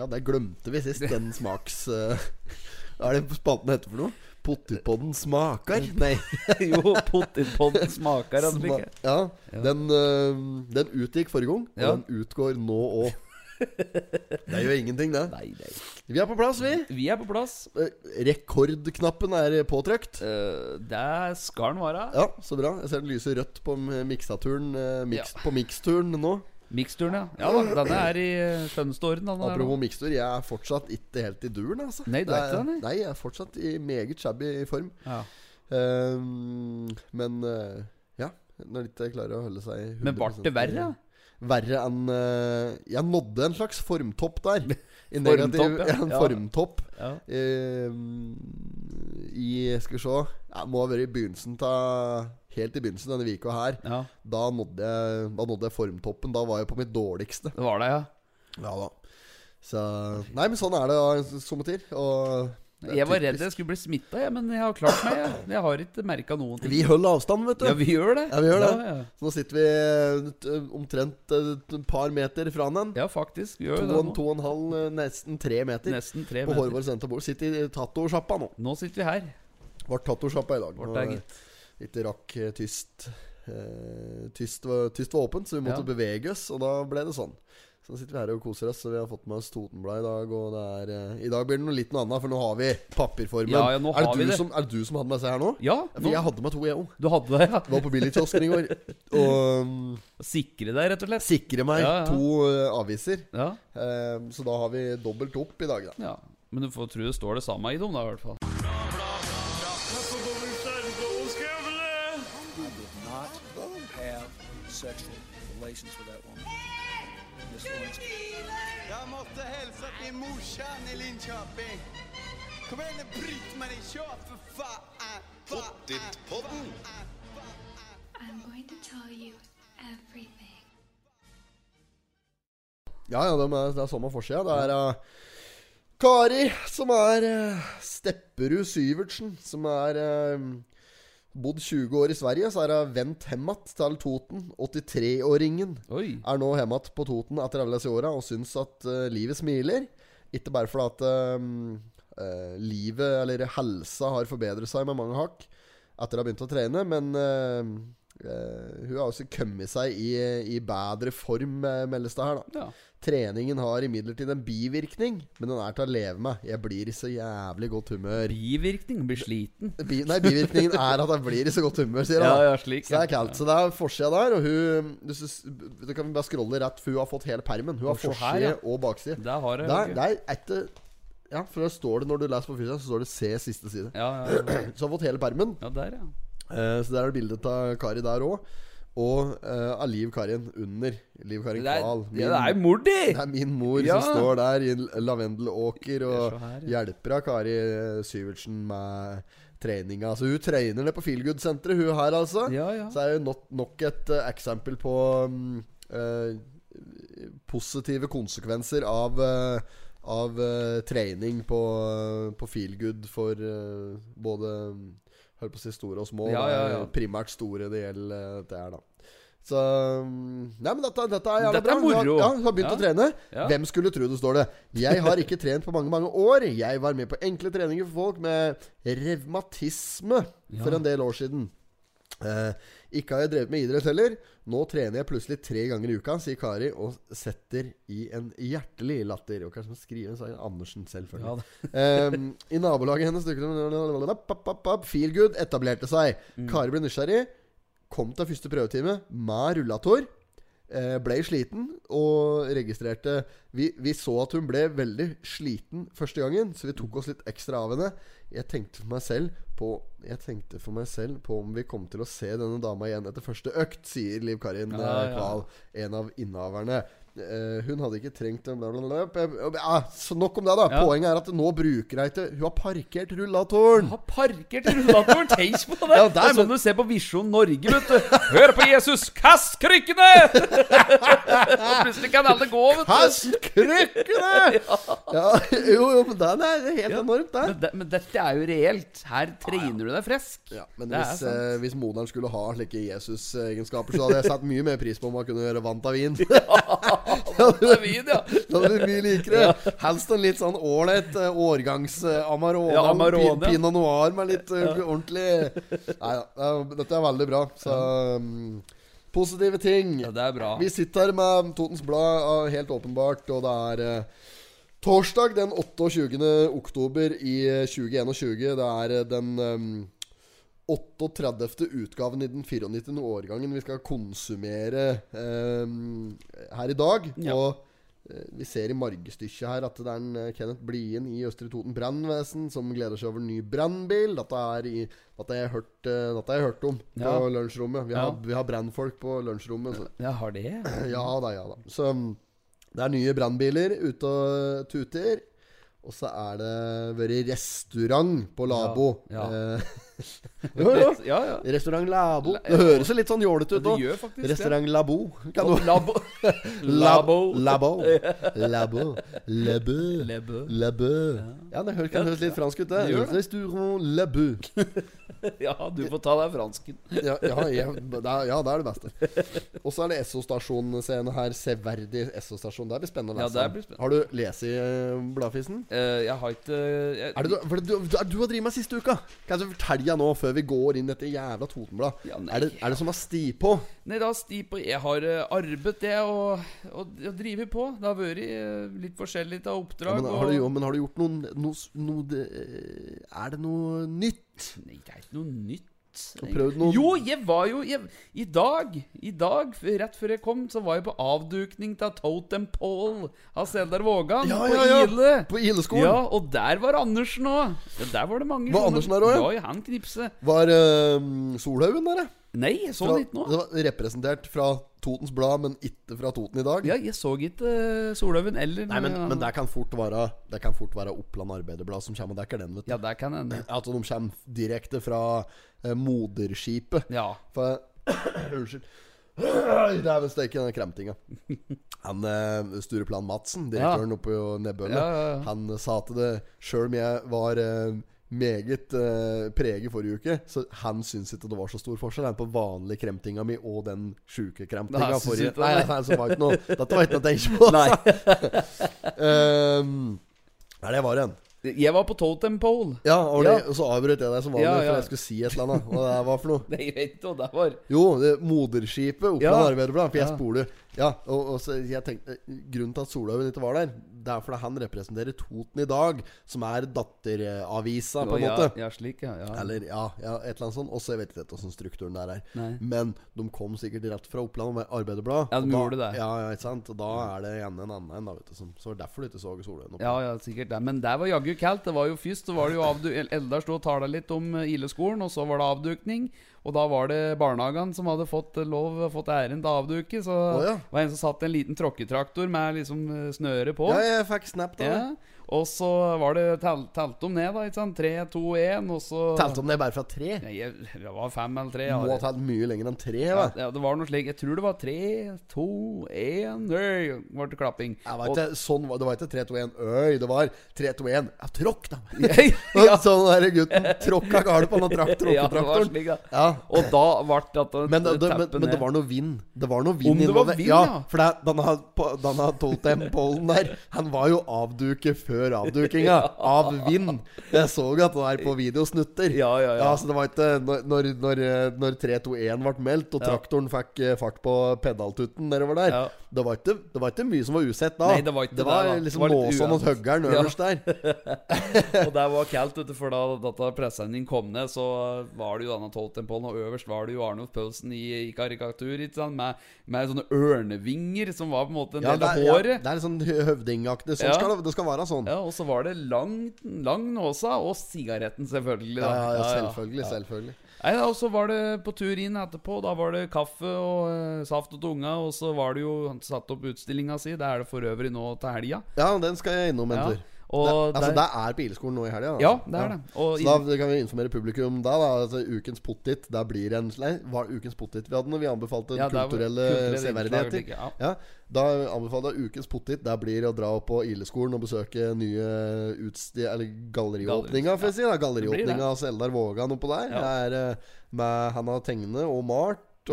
Ja, det glemte vi sist. Den smaks... Hva er det spalten heter for noe? Pottipodden smaker? Nei. jo, Pottipodden smaker Sma ja, Ja. Den, uh, den utgikk forrige gang, og Ja. den utgår nå òg. Det gjør ingenting, det. Nei, nei. Vi er på plass, vi. Vi er på plass. Eh, Rekordknappen er påtrykt. Uh, det skal den være. Ja, så bra. Jeg ser den lyser rødt på m- miksaturen eh, mix, På miksturen nå. Miksturen, ja. Ja da, denne er i skjønnståren. skjønneste orden. Apropos mikstur, jeg er fortsatt ikke helt i duren, altså. Nei, du er ikke det, nei? Jeg er fortsatt i meget shabby form. Ja. Um, men uh, ja, når de ikke klarer å holde seg Men ble det verre? Verre enn uh, Jeg nådde en slags formtopp der. I Formtopp, negativ, ja. ja. En formtopp. Ja. Uh, I Skal vi se Jeg Må ha vært i begynnelsen av Helt i begynnelsen denne uka her. ja. Da nådde, jeg, da nådde jeg formtoppen. Da var jeg på mitt dårligste. Det var det, ja. Ja da. Så Nei, men sånn er det som tider. Og Jeg var redd jeg skulle bli smitta, men jeg har klart meg. Jeg, jeg har ikke merka noen ting. Vi holder avstand, vet du. Ja, vi gjør det. Ja, vi gjør det. Ja, ja. Så nå sitter vi omtrent eh, et par meter fra den. ja faktisk. Gjør To, nå. to og en halv, eh, nesten tre meter. Nesten tre på meter. På vårt senterbord. Sitter i tatoversjappa nå. Nå sitter vi her. Ble tatoversjappa i dag. Vart det er eh, gitt. Ikke rakk eh, tyst. Eh, tyst, var, tyst var åpent, så vi måtte Ja. bevege oss, og da ble det sånn. Så nå sitter vi her og koser oss. Så vi har fått med oss Totenblad i dag. Og det er, eh, I dag blir det noe litt noe annet, for nå har vi papirformen. Ja, ja, nå er, det vi du det. Som, er det du som hadde med seg her nå? Ja, For nå, jeg hadde med to, jeg òg. du hadde det, ja. Var på billigkiosken i går. Og um, Sikre deg, rett og slett. sikre meg ja. to uh, aviser. Ja, Um, så da har vi dobbelt opp i dag, da. ja. Men du får tro det står det samme i dem, da, i hvert fall. Måste hälsa till morsan i Linköping. Kom igen nu Britt-Marie, kör för fan! Pottitpodden. I'm going to tell you everything. Ja, ja, det er, det er samme forsida. Det er uh, Kari, som er uh, Stepperud Syvertsen, som er eh, bodd 20 år i Sverige. Så er hun vendt hjem igjen til Toten. 83-åringen Oi. er nå hjemme igjen på Toten etter alle disse åra og syns at uh, livet smiler. Ikke bare fordi at eh, uh, livet, eller helsa, har forbedret seg med mange hakk etter å ha begynt å trene, men uh, hun har også kommet seg i, i bedre form, meldes det her. da Ja. Treningen har imidlertid en bivirkning, men den er til å leve med. Jeg blir i så jævlig godt humør. Bivirkning. Blir sliten. Bi nei, bivirkningen er at jeg blir i så godt humør, sier Ja, han. ja, slik. Så det er kaldt. Så det er forsida der, og hun Du, du kan bare scrolle rett, for hun har fått hele permen. Hun har forside ja. og bakside. Der har jeg Det er, er etter Ja, for der står det når du leser på fysia, så står det 'se siste side'. Ja, ja, ja. Så hun har fått hele permen. ja, der, ja. Uh, så der er det bilde av Kari der òg. Og uh, av Liv Karin under. Liv Karin Kval. ja, det er mor di! Det er min mor Ja. som står der i en lavendelåker og her, ja. hjelper av Kari eh, Syvertsen med treninga. Så hun trener ned på Feelgood-senteret, hun her, altså. Ja, ja. Så er det nok, nok et uh, eksempel på um, uh, positive konsekvenser av av trening på, på feelgood for både Hør på å si store og små. Ja, ja, ja. primært store det gjelder det er, da. Mm, Nei, men dette, dette er jævla Dette bra. er moro. Ja, har begynt Ja. å trene. Ja. Hvem skulle tro det, står det. Jeg har ikke trent på mange, mange år. Jeg var med på enkle treninger for folk med revmatisme for en del år siden. Eh, ikke har jeg drevet med idrett heller. Nå trener jeg plutselig tre ganger i uka, sier Kari, og setter i en hjertelig latter. Og kanskje skrive en sang Andersen, selvfølgelig. Ja, um, I nabolaget hennes dukket det Feel good etablerte seg. Kari ble nysgjerrig. Kom til første prøvetime med rullator. Eh, ble sliten og registrerte vi, vi så at hun ble veldig sliten første gangen, så vi tok oss litt ekstra av henne. Jeg tenkte for meg selv på Jeg tenkte for meg selv på om vi kom til å se denne dama igjen etter første økt, sier Liv Karin Ja, eh, ja. Kval, en av innehaverne. Eh, hun hadde ikke trengt en. Ja, Så nok om det, da. Ja. Poenget er at nå bruker jeg ikke Hun har parkert rullatoren. Hun Har parkert rullatoren! Tenk på det! Ja, det er sånn du ser på Visjon Norge, vet du. Hør på Jesus! Kast krykkene! Og plutselig kan alle gå, vet du. Kast krykkene! ja, jo, jo, men den er helt enormt, det. Men, det, men dette er jo reelt. Her trener du deg frisk. Ja, men Det hvis, eh, hvis moderen skulle ha slike Jesus-egenskaper, så hadde jeg satt mye mer pris på om han kunne gjøre vant av vin. Da blir det mye likere. Helst en litt sånn ålreit eh, årgangs eh, Amarone. Ja, Amarone, Pinot noir med litt eh, ordentlig Nei da, dette er veldig bra. Så um, positive ting. ja. Det er bra. Vi sitter her med Totens Blad, helt åpenbart, og det er eh, torsdag den 28. oktober i eh, 2021. Det er den um, 38. utgaven i den 94. årgangen vi skal konsumere eh, her i dag. Ja. Og eh, vi ser i margestykket her at det er en eh, Kenneth Blien i Østre Toten brannvesen som gleder seg over en ny brannbil. Dette dette har jeg hørt, uh, har jeg hørt om Ja. på lunsjrommet. Vi har, Ja. vi har brannfolk på lunsjrommet. Så. Jeg har det. Ja da, ja da. Så mm, det er nye brannbiler ute og tuter. Og så er det vært restaurant på Labo. Ja, Eh, jo, jo. Ja, ja. Restaurant Labo. Det høres jo litt sånn jålete ut òg. Restaurant Labo. Kan du Labo. Labo. Labo. Labo. Labo. Labo. Labo. Ja, det kan høres litt fransk ut, det. Det. Restaurant Labo. Ja, du får ta deg fransken. Ja, ja, ja, det er det beste. Og så er det Esso-stasjon-scene her. Severdig Esso-stasjon. Det blir spennende å Ja, lese. det blir spennende. Har du lest i uh, Bladfisen? Uh, jeg har ikke jeg, Er det du, for du, du, du har drevet med siste uka? Kan du fortelle nå, før vi går inn dette jævla Totenblad? Ja, er, det, er det som har sti på? Nei, da sti på Jeg har uh, arbeidet, det, og, og, og driver på. Det har vært eh, litt forskjellig av Ja, oppdrag. men, har du, jo- men har du gjort noe, no, no, det, Er det noe nytt? Nei, det er ikke noe nytt. Har prøvd noe- Jo, jeg var jo jeg, I dag, i dag, rett før jeg kom, så var jeg på avdukning til Totem Pole av Seldar Vågan Ja, på ja, På Ile. På Ileskolen? Ja, og der var Andersen òg. Ja, der var det mange Var Andersen der ja? Ja, han knipse. Var uh, Solhaugen der, ja? Nei, jeg så Fra- han ikke nå. Det var representert fra Totens Blad, men ikke fra Toten i dag? Ja, jeg så ikke uh, Solhaugen eller Nei, men, men det kan fort være Det kan fort være Oppland Arbeiderblad som kommer og dekker den, vet du. Ja, det kan hende. Altså, de kommer direkte fra uh, moderskipet. Ja. For Unnskyld. Dæven steike, den kremtinga. Han eh, Stureplan Madsen, direktøren oppe på Nebbølle, Ja, ja, ja. han sa til det sjøl om jeg var eh, meget uh, preget forrige uke, så han syns ikke det var så stor forskjell han på vanlig kremtinga mi og den sjuke kremtinga Nei, forrige Nei, nei. nei, var ikke noe Dette var ikke noe å tenke på. Nei. Ehm, Nei, det var en. Jeg var på Totem Pole. Ja, og, Ja. det, og så avbrøt jeg deg som vanlig, Ja, ja. for jeg skulle si et eller annet. Hva det var for noe? Nei, jeg vet ikke hva det var. Jo, det moderskipet Oppland Ja. Arbeiderblad. For jeg Ja. Ja, og, og så jeg tenkte Grunnen til at Solhaugen ikke var der, det er fordi han representerer Toten i dag, som er datteravisa, på en ja, måte. Ja, slik, ja. ja. Eller ja, ja, et eller annet sånt. Og så jeg vet ikke hvordan strukturen der er. Nei. Men de kom sikkert rett fra Oppland med Arbeiderblad. Ja, de da, gjorde det. Ja, ja, ikke sant? Og da er det gjerne en annen en, da, vet du. Som, så det var derfor du ikke så Solhaugen opp. Ja, ja, sikkert det. Men der var jaggu kaldt. Det var jo Først så var det jo avdu Eldar sto og tala litt om eh, Ileskolen, og så var det avdukning. Og da var det barnehagen som hadde fått lov Fått æren til å avduke. Så oh, ja. var det en som satt en liten tråkketraktor med liksom eh, snøre på. Ja, jeg fikk snap da. Ja. Og så var det tel telt om ned, da. ikke sant? Tre, to, én, og så Telte om ned bare fra tre. Nei, det var fem eller tre. Må ha telt mye lenger enn tre. Ja, ja, det var noe slik. Jeg tror det var tre, to, én Øy, ble det klapping. Vet ikke, sånn var, det var ikke 3-2-1 Øy, det var 3-2-1 Ja, tråkk, da! ja, Sånn der gutten tråkka galt på den trak ja, tråkketraktoren. slik. Ja. Og da ble Men det, det, men, men det var noe vind. Det var noe vind Om det var vind, ja, ja. For denne, denne totem-pollen der, han var jo avduket før avdukinga. Av vind. Jeg så at det er på videosnutter. Ja, ja, ja. så det var ikke Når, når, når, når 3-2-1 ble meldt, og traktoren fikk eh, fart på pedaltutten nedover der Ja. det, var ikke, det var ikke mye som var usett da. Nei, det var ikke det, da. Det liksom var litt Nåson og. Høggern Ja. øverst der. Og det var kaldt, vet du, for da dette presssendingen kom ned, så var det jo denne Toltenpollen, og øverst var det jo Arnulf Pølsen i, i karikatur, med, med sånne ørnevinger som var på en måte en Ja, del av håret. ja, det er sånn høvdingaktig. Sånn Ja. skal det, det skal være sånn. Ja, og så var det lang, lang nåsa, og sigaretten, selvfølgelig. Da. ja, ja, selvfølgelig. Selvfølgelig. Nei, Og så var det på tur inn etterpå. Da var det kaffe og eh, saft og tunga. Og så var det jo Han satt opp utstillinga si. Det er det for øvrig nå til helga. Ja, den skal jeg innom en tur. Og det, altså, der- det er på Ileskolen nå i helga? Ja, det er det. Og Så da kan vi informere publikum da, da altså, Ukens pottit Der blir en Nei, var Ukens pottit vi hadde når vi anbefalte Ja, kulturelle kulturelle severdigheter? ja. Ja, da anbefalte jeg Ukens pottit. Der blir å dra opp på Ileskolen og besøke nye utsti... Eller galleriåpninga, får jeg si. da Galleriåpninga det. av Eldar Vågan oppå der. Ja. Det er, eh, med, han har tegnet og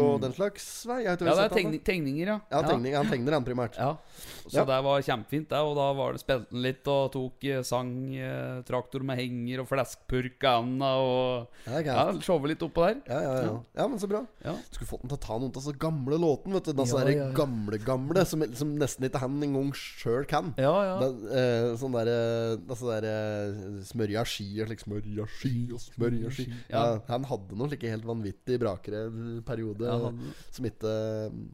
og den slags vei. Ja, det er tegning, tegninger, ja. Ja, tegning, han tegner han primært. Ja. Så det var kjempefint, det. Og da var det spilte han litt og tok eh, sang eh, traktor med henger og fleskpurk og Ja, det er Ja, showe litt oppå der. Ja, ja, ja. ja, men så bra. Ja. Skulle fått den til å ta noen av de gamle låtene. Vet du Den Ja, ja, gamle-gamle som, som nesten ikke han engang sjøl kan. Ja, ja. Den, eh, sånn derre altså der, eh, Smørja ski og slik Smørja ski og smørja ski. Han hadde noen slike helt vanvittige brakere periode Ja, som ikke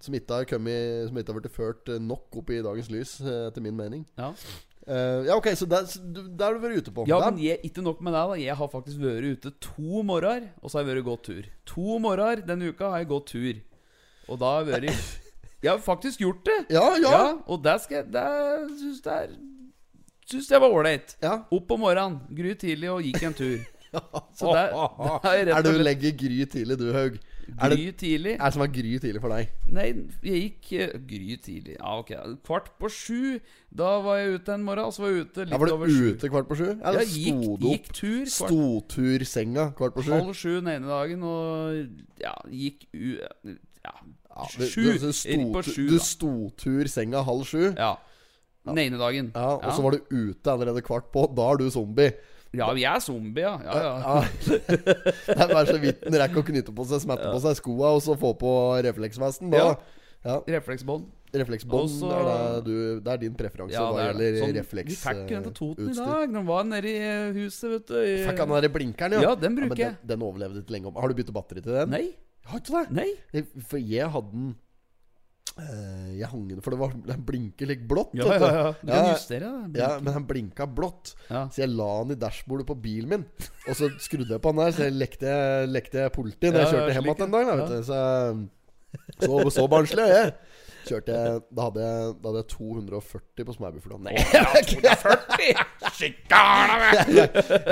Som ikke har kommet Som ikke har blitt ført nok opp i dagens lys, eh, etter min mening. ja. uh, ja, ok, så der, der har du vært ute på. Ja, Der- men jeg, ikke nok med det. da Jeg har faktisk vært ute to morgener, og så har jeg vært gått tur. To morgener denne uka har jeg gått tur. Og da har jeg vært Jeg har faktisk gjort det. ja, ja, og det skal Det syns jeg Syns jeg var ålreit. ja. Opp om morgenen, gry tidlig, og gikk en tur. Så der, der er Er du legger Gry tidlig, du, Haug? Er det Gry tidlig. er det som var Gry tidlig for deg? Nei, jeg gikk eh, Gry tidlig. Ja, ok. Kvart på sju. Da var jeg ute en morgen, og så var jeg ute litt Ja, var du over sju. ute kvart på sju? Ja, ja gikk, sto du gikk tur. Kvart, Stotursenga kvart på sju? halv sju den ene dagen, og ja, gikk u... Ja, Ja, du- sju. Du, du, på sto, sju, du stotur senga halv sju? Ja. Den ene dagen. Ja, og så var du ute allerede kvart på. Da er du zombie. Ja, vi er zombier, ja. ja, ja. Ja. det er bare så vidt en rekker å knytte på seg, smette på seg skoa og så få på refleksvesten. Ja. Ja. Refleksbånd. Refleksbånd Også, er, det du, det er din preferanse Ja, hva er gjelder Sånn, refleksutstyr. vi fikk den til Toten i dag. Den var nede i eh, huset, vet du. i- Fikk han den der blinkeren, ja? Ja, den bruker jeg jeg. Den, den overlevde ikke lenge om. Har du byttet batteri til den? Nei. Har ikke det? Nei. For jeg hadde den Jeg hang den For det var, den blinker litt blått. Ja, ja, du. ja. Du kan Ja, justere den. Ja, men han blinka blått. Ja. Så jeg la den i dashbordet på bilen min. Og så skrudde jeg på den der, så jeg lekte, lekte politi da jeg kjørte hjem igjen en dag. Da, vet du. Så, så, så barnslig er jeg. Kjørte jeg Da hadde jeg, da hadde jeg 240 på Smærbufugla. Nei, jeg, jeg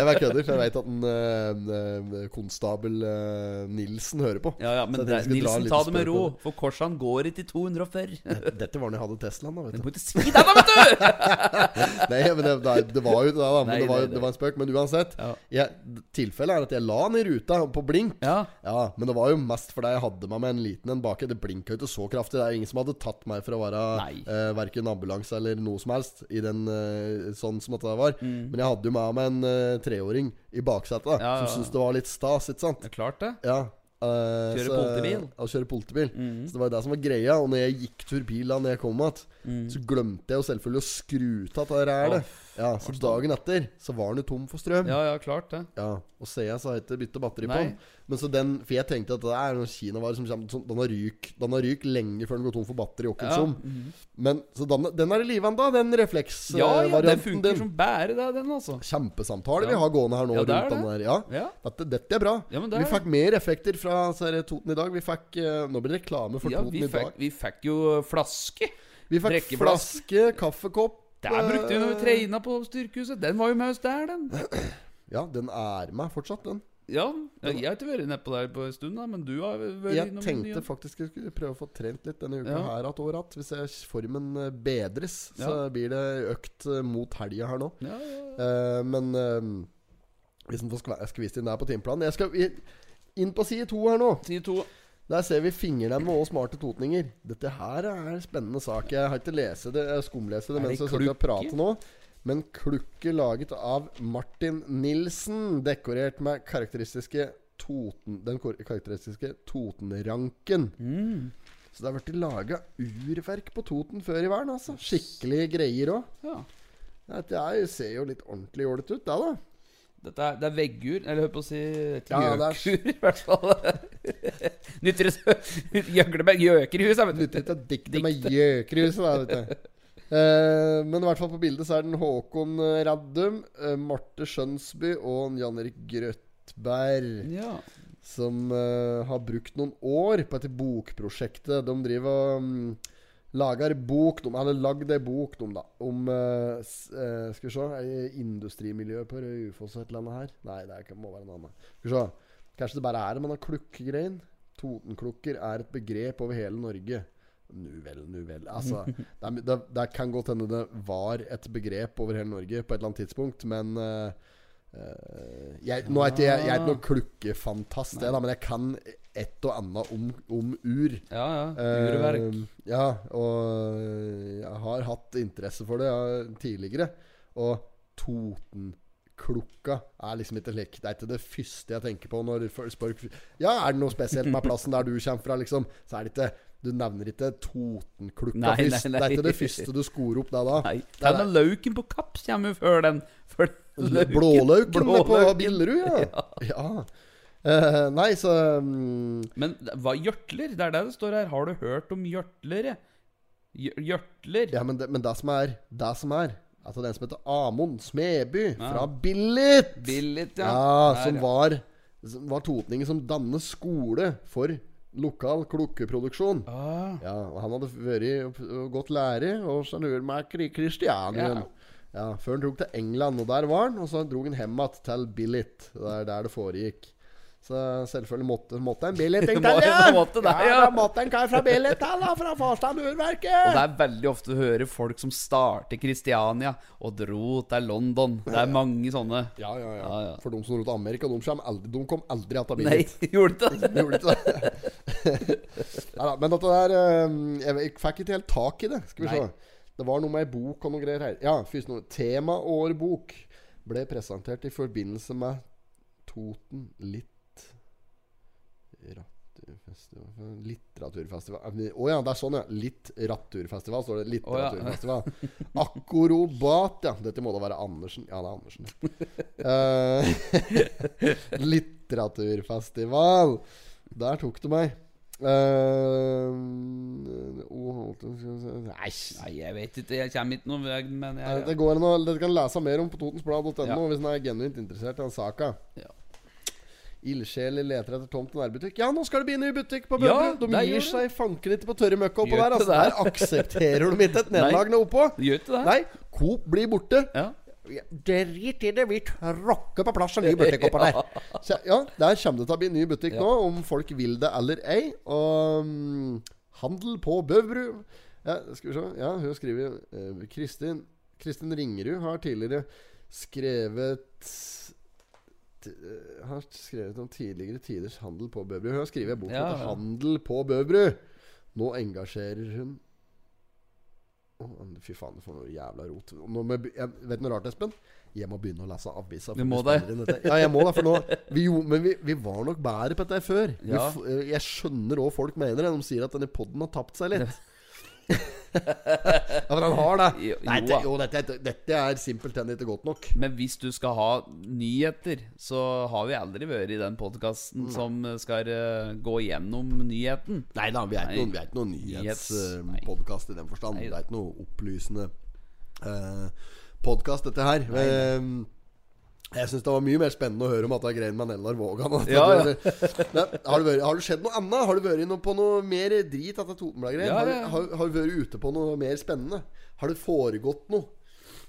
bare kødder, for jeg vet at en en, en konstabel eh, Nilsen hører på. Ja, ja, men det, jeg Nilsen, ta det med ro, for Korsan går ikke i 240. Dette var når jeg hadde Teslaen, da. Vet du må ikke si det, da, vet du! Nei, men det, det, det var jo det, da. Men Nei, det, var, nei, nei. det var en spøk. Men uansett. Ja. Jeg, tilfellet er at jeg la den i ruta på blink. Ja. Ja, Men det var jo mest fordi jeg hadde meg med en liten en baki. Det blinka jo ikke så kraftig. Det er ingen som hadde tatt meg for å være eh, verken ambulanse eller noe som helst I den eh, sånn som dette var. Men jeg hadde jo med meg en eh, treåring i baksetet Mm. Ja, som syntes det var litt stas, ikke sant? Det er klart det. Ja. Uh, Kjøre så- politibil. Ja, kjøre politibil. Mm. Så det var det som var greia. Og når jeg gikk turbil da Når jeg kom igjen, Mm. så glemte jeg jo selvfølgelig å skru av det rælet. Ja, så dagen etter så var den jo tom for strøm. Ja, ja, klart det. Ja, og har jeg ikke byttet batteri på Nei. den. Men så den, For jeg tenkte at det er noen kinavare som kommer sånn, Den har ryk Den har ryk lenge før den går tom for batteri. Ja, Ja. mhm. Men så den, den er i live ennå, den ja, ja, den funker som bære, det, den, altså. Kjempesamtale Ja. vi har gående her nå Ja, det er det. den der. Ja, Ja. dette, dette er bra. Ja, men det er... vi fikk mer effekter fra så er det Toten i dag. Vi fikk eh, Nå blir det reklame for Toten vi i dag. vi fikk jo flaske. Vi fikk flaske, kaffekopp. Der brukte vi når vi treina på styrkehuset. Den var jo med oss der, den. Ja, den er med fortsatt, den. Ja, ja Jeg har ikke vært nedpå der på en stund, da, men du har vært Jeg innom tenkte nye. faktisk jeg skulle prøve å få trent litt denne uka Ja. her at år att. Hvis jeg formen eh, bedres, så Ja. blir det økt eh, mot helga her nå. Ja, ja, Eh, men uh, hvis en får skvist inn der på timeplanen Jeg skal inn på side to her nå. Side to. Der ser vi fingernemme og smarte totninger. Dette her er en spennende sak. Jeg har ikke lest det, jeg skumlese det mens jeg skal og klukke? nå. Men klukke laget av Martin Nilsen, dekorert med karakteristiske Toten, den karakteristiske Totenranken. Mm. Så det har blitt laga urverk på Toten før i verden, altså. Skikkelige greier òg. Ja. Det er- ser jo litt ordentlig jålete ut, det, da. Dette er, det er veggur, eller hør på å si et Ja, gjøkur, i hvert fall. Nytter Gjøgle med gjøkerhus, da, vet du. Nytter ikke å dikte med gjøkerhuset, da, vet du. Uh, men i hvert fall på bildet så er den Håkon Raddum, uh, Marte Skjønsby og Jan Erik Grøtberg. Ja. Som uh, har brukt noen år på dette bokprosjektet. De driver og um, lager bok De hadde lagd ei bok de, da, om Skal vi se Industrimiljøet på Raufoss og et eller annet her. Nei, det må være en annen. Skal vi se. Kanskje det bare er det, man har klukkegrein. Totenklukker er et begrep over hele Norge. Nu vel, nu vel. Altså, det, det, det kan godt hende det var et begrep over hele Norge på et eller annet tidspunkt, men eh, jeg, Nå er ikke jeg, jeg er ikke noen klukkefantast, jeg, da, men jeg kan et og annet om, om ur. Ja, ja. Urverk. Uh, ja, og jeg har hatt interesse for det ja, tidligere. Og Totenklokka er liksom ikke slik. Det er ikke det første jeg tenker på når folk spør Ja, er det noe spesielt med plassen der du kommer fra, liksom? Så er det ikke Du nevner ikke nei, først. Det er ikke det første du skorer opp da. da. Nei. Det er- Den lauken på Kapps kommer jo før den. Før løken. Blålauken på Billerud, ja. ja. Eh, nei, så um... Men hva gjørtler? Det er det det står her. Har du hørt om? Hjørtler? Gjørtler? Ja, men det, men det som er Det som er Altså den som heter Amund Smeby fra Billit. Billit, ja. Ja, Der, som ja. var Som var totningen som dannet skole for lokal klokkeproduksjon. Ah, Ja, og Han hadde vært godt gått lære hos en urmaker i Kristiania. Ja. Ja. Før han dro til England, og der var han. Og så dro han hjem igjen til Billit. Det er der det foregikk. Så selvfølgelig måtte, måtte en Det til, ja! det måtte ja. da måtte en kar fra til, fra Farstad Og det er veldig ofte du hører folk som starter Kristiania og dro til London. Det er mange sånne. Ja, ja, ja. Ja, ja. For de som dro til Amerika, de kom aldri, de kom aldri igjen til Nei, gjorde det? De gjorde det. Neida, men dette der eh, Jeg fikk ikke helt tak i det. Skal vi Nei. se. Det var noe med ei bok og noe greier her. Ja, først noe Temaårbok ble presentert i forbindelse med Toten Litteraturfestival Litteraturfestival Å ja, det er sånn, ja. Litteraturfestival, står det. Å, ja. Litteraturfestival. Akrobat, ja. Dette må da være Andersen. Ja, det er Andersen. uh, litteraturfestival. Der tok du meg. Uh, Nei, Nei, jeg vet ikke. Jeg kommer ikke noen vei, men jeg Det går an å Dere kan lese mer om på totensblad.no Ja. hvis dere er genuint interessert i den saka. Ja. Ildsjeler leter etter tomt nærbutikk. Ja, nå skal det bli ny butikk på Ja, de gir seg fanken ikke på tørre møkka oppå der. Altså. Der aksepterer de ikke et nederlag oppå. Gjør ikke det? Nei, Coop blir borte. Ja. Drit i det, vi tråkker på plass en ny butikk oppå der. Så, ja, der kommer det til å bli ny butikk nå, om folk vil det eller ei. Og um, handel på Bøvru. Ja, skal vi se. Ja, hun skriver eh, Kristin Kristin Ringerud har tidligere skrevet Har skrevet om tidligere tiders handel på Bøbru. Hun har skrevet bok Ja, ja. 'Handel på Bøbru'. Nå engasjerer hun Fy faen, får noe jævla rot. Nå med, jeg, vet du noe rart, Espen? Jeg må begynne å lese avisa. Du må det. Ja, jeg må det. For nå vi, jo- Men vi, vi var nok bedre på dette før. Ja. Vi, jeg skjønner hva folk mener. De sier at denne poden har tapt seg litt. ja, for han har det. Jo, Nei, det, jo, dette, dette er simpelthen ikke godt nok. Men hvis du skal ha nyheter, så har vi aldri vært i den podkasten som skal uh, gå gjennom nyheten. Nei da, vi er ikke noen, vi er ikke noen nyhetspodkast i den forstand. Nei det er ikke noe opplysende uh, podkast, dette her. Eh, jeg syns det var mye mer spennende å høre om at det er greien med Nellar Vågan. Ja, Ja, Men, har, det vært, skjedd noe annet? Har du vært på noe mer drit? At det er? Ja, har, ja. har, har du vært ute på noe mer spennende? Har det foregått noe?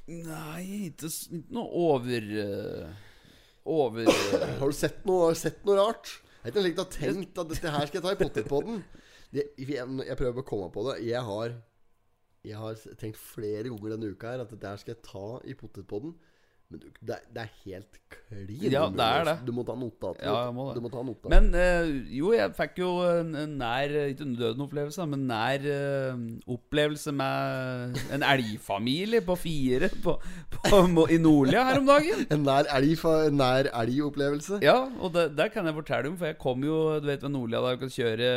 Nei, ikke, ikke noe over eh, Over eh, Har du sett noe, sett noe rart? Jeg har ikke tenkt at dette her skal jeg ta i potetpodden. Det- Jeg, jeg prøver å komme på det. Jeg har Jeg har tenkt flere ganger denne uka her at dette her skal jeg ta i potetpodden. Men du, det, er, det er helt klin Ja, det er det. Du må ta notat. Ja, jeg må det. Du må ta notat. Men eh, jo, jeg fikk jo en, en nær Ikke en døden-opplevelse, men nær eh, opplevelse med en elgfamilie på fire på, på, på, i Nordlia her om dagen. en nær elg nær elgopplevelse. Ja, og det, det kan jeg fortelle om, for jeg kom jo Du vet ved Nordlia der du kan kjøre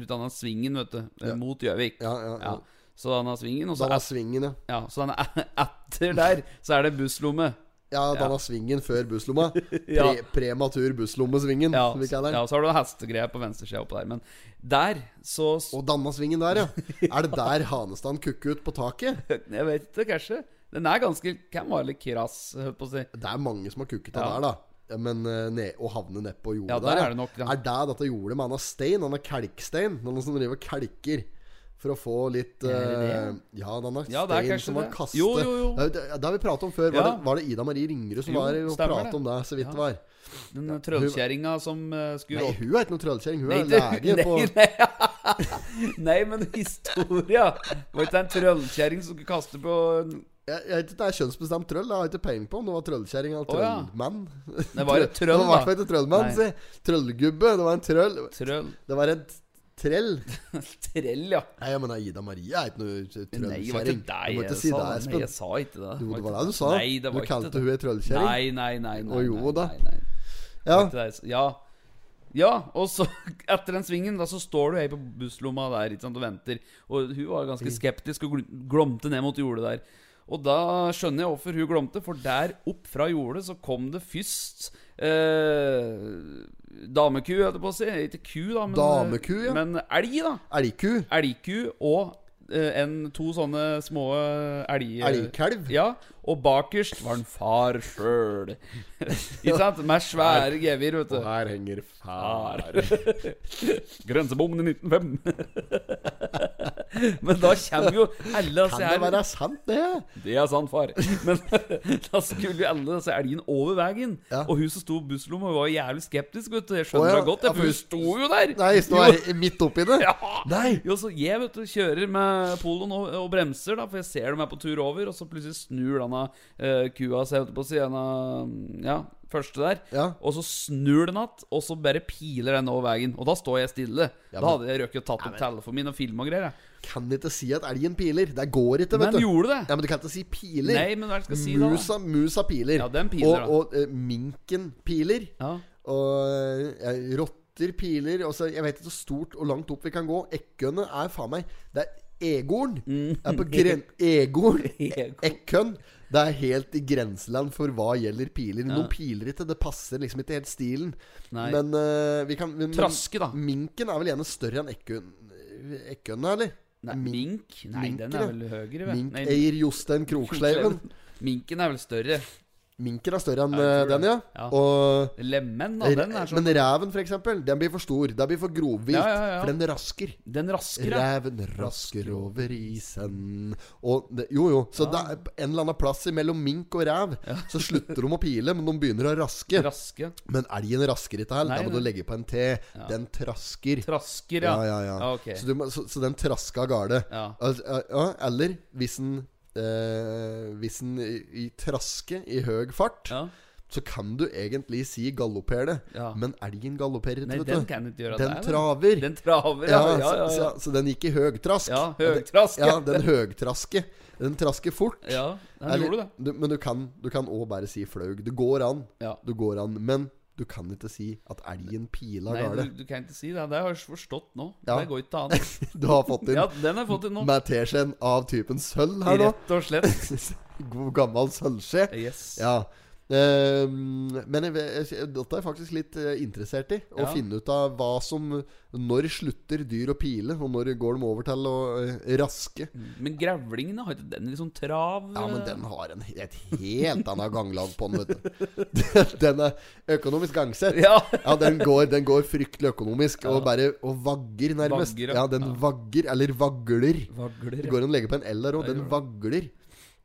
ut av svingen, vet du, ja. mot Gjøvik. Ja, ja, ja. Så denne svingen, og så, et, svingen, ja. ja, så denne, etter der så er det busslomme. Ja, danna svingen før busslomma. Ja. Pre prematur busslommesvingen, Ja, som vi kaller ja, den. så har du hestegreia på venstresida oppå der. Men der, så Og danna svingen der, ja. Er det der Hanestan kukker ut på taket? Jeg vet ikke, kanskje. Den er ganske Kan være litt krass, holdt på å si. Det er mange som har kukket av Ja. der, da. Men ne, å havne nedpå jordet Ja, der der, er det nok, ja. Er det dette jordet med Anna Stein? Han har kalkstein? Noen som driver og kalker for å få litt uh, Ja, denne Ja, Stein som var kastet Jo, jo, jo. Det, det, det har vi pratet om før. Var, Ja. det, var det Ida Marie Ringerud som Jo, var og pratet om det, så vidt Ja. det var? Den trøllkjerringa som uh, skulle Nei, hun er ikke noen trøllkjerring. Hun Nei, er lege på nei, nei. nei, men historia Var ikke det en trøllkjerring som skulle kaste på Jeg, jeg vet ikke, Det er kjønnsbestemt trøll. Jeg har ikke peiling på om det var trøllkjerring eller Å, ja. trøllmann. Det var et trøll, Det var i hvert fall ikke trøllmann. Si. Trøllgubbe. Det var en trøll. Trøll. Det var et trell. Trell, ja. Nei, men Ida Marie er ikke noe Nei, det var trøllkjerring. ikke deg jeg si sa. det, Nei, jeg sa ikke det. Jo, det var det du sa. Nei, det var du kalte hun ei trøllkjerring. Nei, nei, nei. nei, og jo da. Nei, nei. Ja. Ja, og så etter den svingen Da så står du ei på busslomma der ikke sant, og venter. Og hun var ganske skeptisk og glomte ned mot jordet der. Og da skjønner jeg hvorfor hun glomte, for der opp fra jordet så kom det først eh, Dameku, holdt jeg på å si. Ikke ku, da, men, Dameku, ja. men elg, da. Elgku. Elgku og eh, en, to sånne små elg... Elgkalv. Ja, og bakerst var en far sjøl. Ikke sant? Med svære gevir, vet du. Og her henger Far. Grensebommen i 1905. Men da kommer jo alle disse Kan det være sant, det? Det er sant, far. Men da skulle jo alle disse elgene over veien. Ja. Og hun som sto i busslomma, var jævlig skeptisk. vet du Jeg skjønner det godt, Ja, jeg, for hun sto jo der. Nei, sto her midt oppi det? Ja. Nei. Jo, så jeg vet du, kjører med poloen og, og bremser, da for jeg ser dem er på tur over. Og så plutselig snur denne uh, kua si, holdt jeg på å si, en av ja, første der. Ja. Og så snur den att, og så bare piler den over veien. Og da står jeg stille. Ja, da hadde jeg røket og tatt opp telefonen min og filma og greier. jeg. Kan ikke si at elgen piler. Det går ikke, vet Men du. gjorde det. Ja, Men du kan ikke si piler. Nei, men hva skal jeg si da? musa, musa piler. Ja, den piler, da. og og eh, minken piler. Ja. Og eh, rotter piler. Og så, jeg vet ikke hvor stort og langt opp vi kan gå. Ekkene er faen meg Det er egorn. Mm. Er på gren... Egorn. Egorn. Det er helt i grenseland for hva gjelder piler. Ja. Noen piler ikke. Det passer liksom ikke helt stilen. Nei. Men uh, vi kan men, Traske, da. Minken er vel gjerne større enn. Ekkønne, eller? Nei, mink? Nei, minken, den er vel høyere, vel? Mink eier Jostein Kroksleiven. Minken er vel større. Minken er større enn Ja, eh, den, ja. Ja. Og Lemen, da. Den er sånn Men reven, for eksempel, den blir for stor. Den blir for grovvilt. Ja, ja, ja. For den rasker. Den rasker Reven rasker over isen Og det, Jo, jo. Så det er en eller annen plass mellom mink og rev. Så slutter de å pile, men de begynner å raske. Raske. Men elgen rasker ikke heller. Da må du legge på en T. Den trasker. Trasker, ja. Ja, ja, ja. Ja, så, du, så, så den traska av gårde. Ja, eller hvis den eh, Hvis den i, traske i høy fart, Ja. så kan du egentlig si galopper det. Ja. Men elgen galopperer ikke, den kan ikke gjøre Den det. traver. Den traver, ja, ja. Ja, Så, så, den gikk i høgtrask. Ja, høgtrask, Ja, ja. den høgtraske. Den trasker fort. Ja, den Eller- gjorde det. Du, men du kan Du kan òg bare si flaug. Det går an. Ja. Du går an. Men du kan ikke si at elgen pila Nei, gale. du, du kan ikke si det. Det har jeg forstått nå. Ja. Det går ikke an. Du har fått inn Ja, den har fått inn nå. med teskjeen av typen sølv her nå. Rett og slett. God gammel sølvskje. Yes. Ja. Ehm, men jeg, jeg, dette er jeg faktisk litt eh, interessert i. Å Ja. finne ut av hva som Når slutter dyr å pile, og når går de over til å eh, raske. Men grevlingene har ikke den sånn trav Ja, men eh, den har en, et helt annet ganglag på den. Den er økonomisk gangsett. Ja. Ja, den går, den går fryktelig økonomisk, og bare og vagger, nærmest. Vagger, ja. ja, den Ja. vagger, eller vagler. Vagler. Det går an å legge på en L der òg. Den vagler.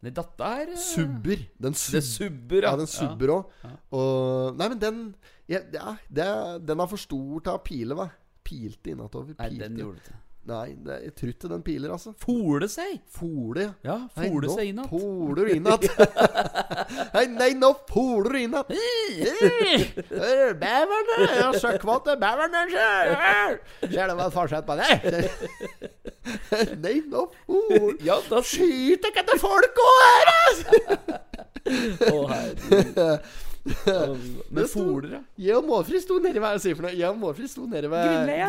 Nei, dette er eh, Subber. Den sub, Det subber, ja. den subber òg. Ja. Og Nei, men den ja, ja, det, Den er for stor til å pile, hva? Pilte innatover. Nei, den gjorde det. Nei, det, jeg tror ikke den piler, altså. Fole seg! Fole, ja. Ja, Nei, fole nå seg igjen. Poler du igjen. Hei, nei, nå poler du igjen. Bæverne! Søkkvåte bæverne, sjøl! Ser du hva forskjell på det? Nei, nå poler Ja, da Skyt ikke etter folk òg her, altså! Å, herregud. Men foler. Jeg og Målfrid sto nede ved Hva sier for noe? Jeg og Målfrid sto nede ved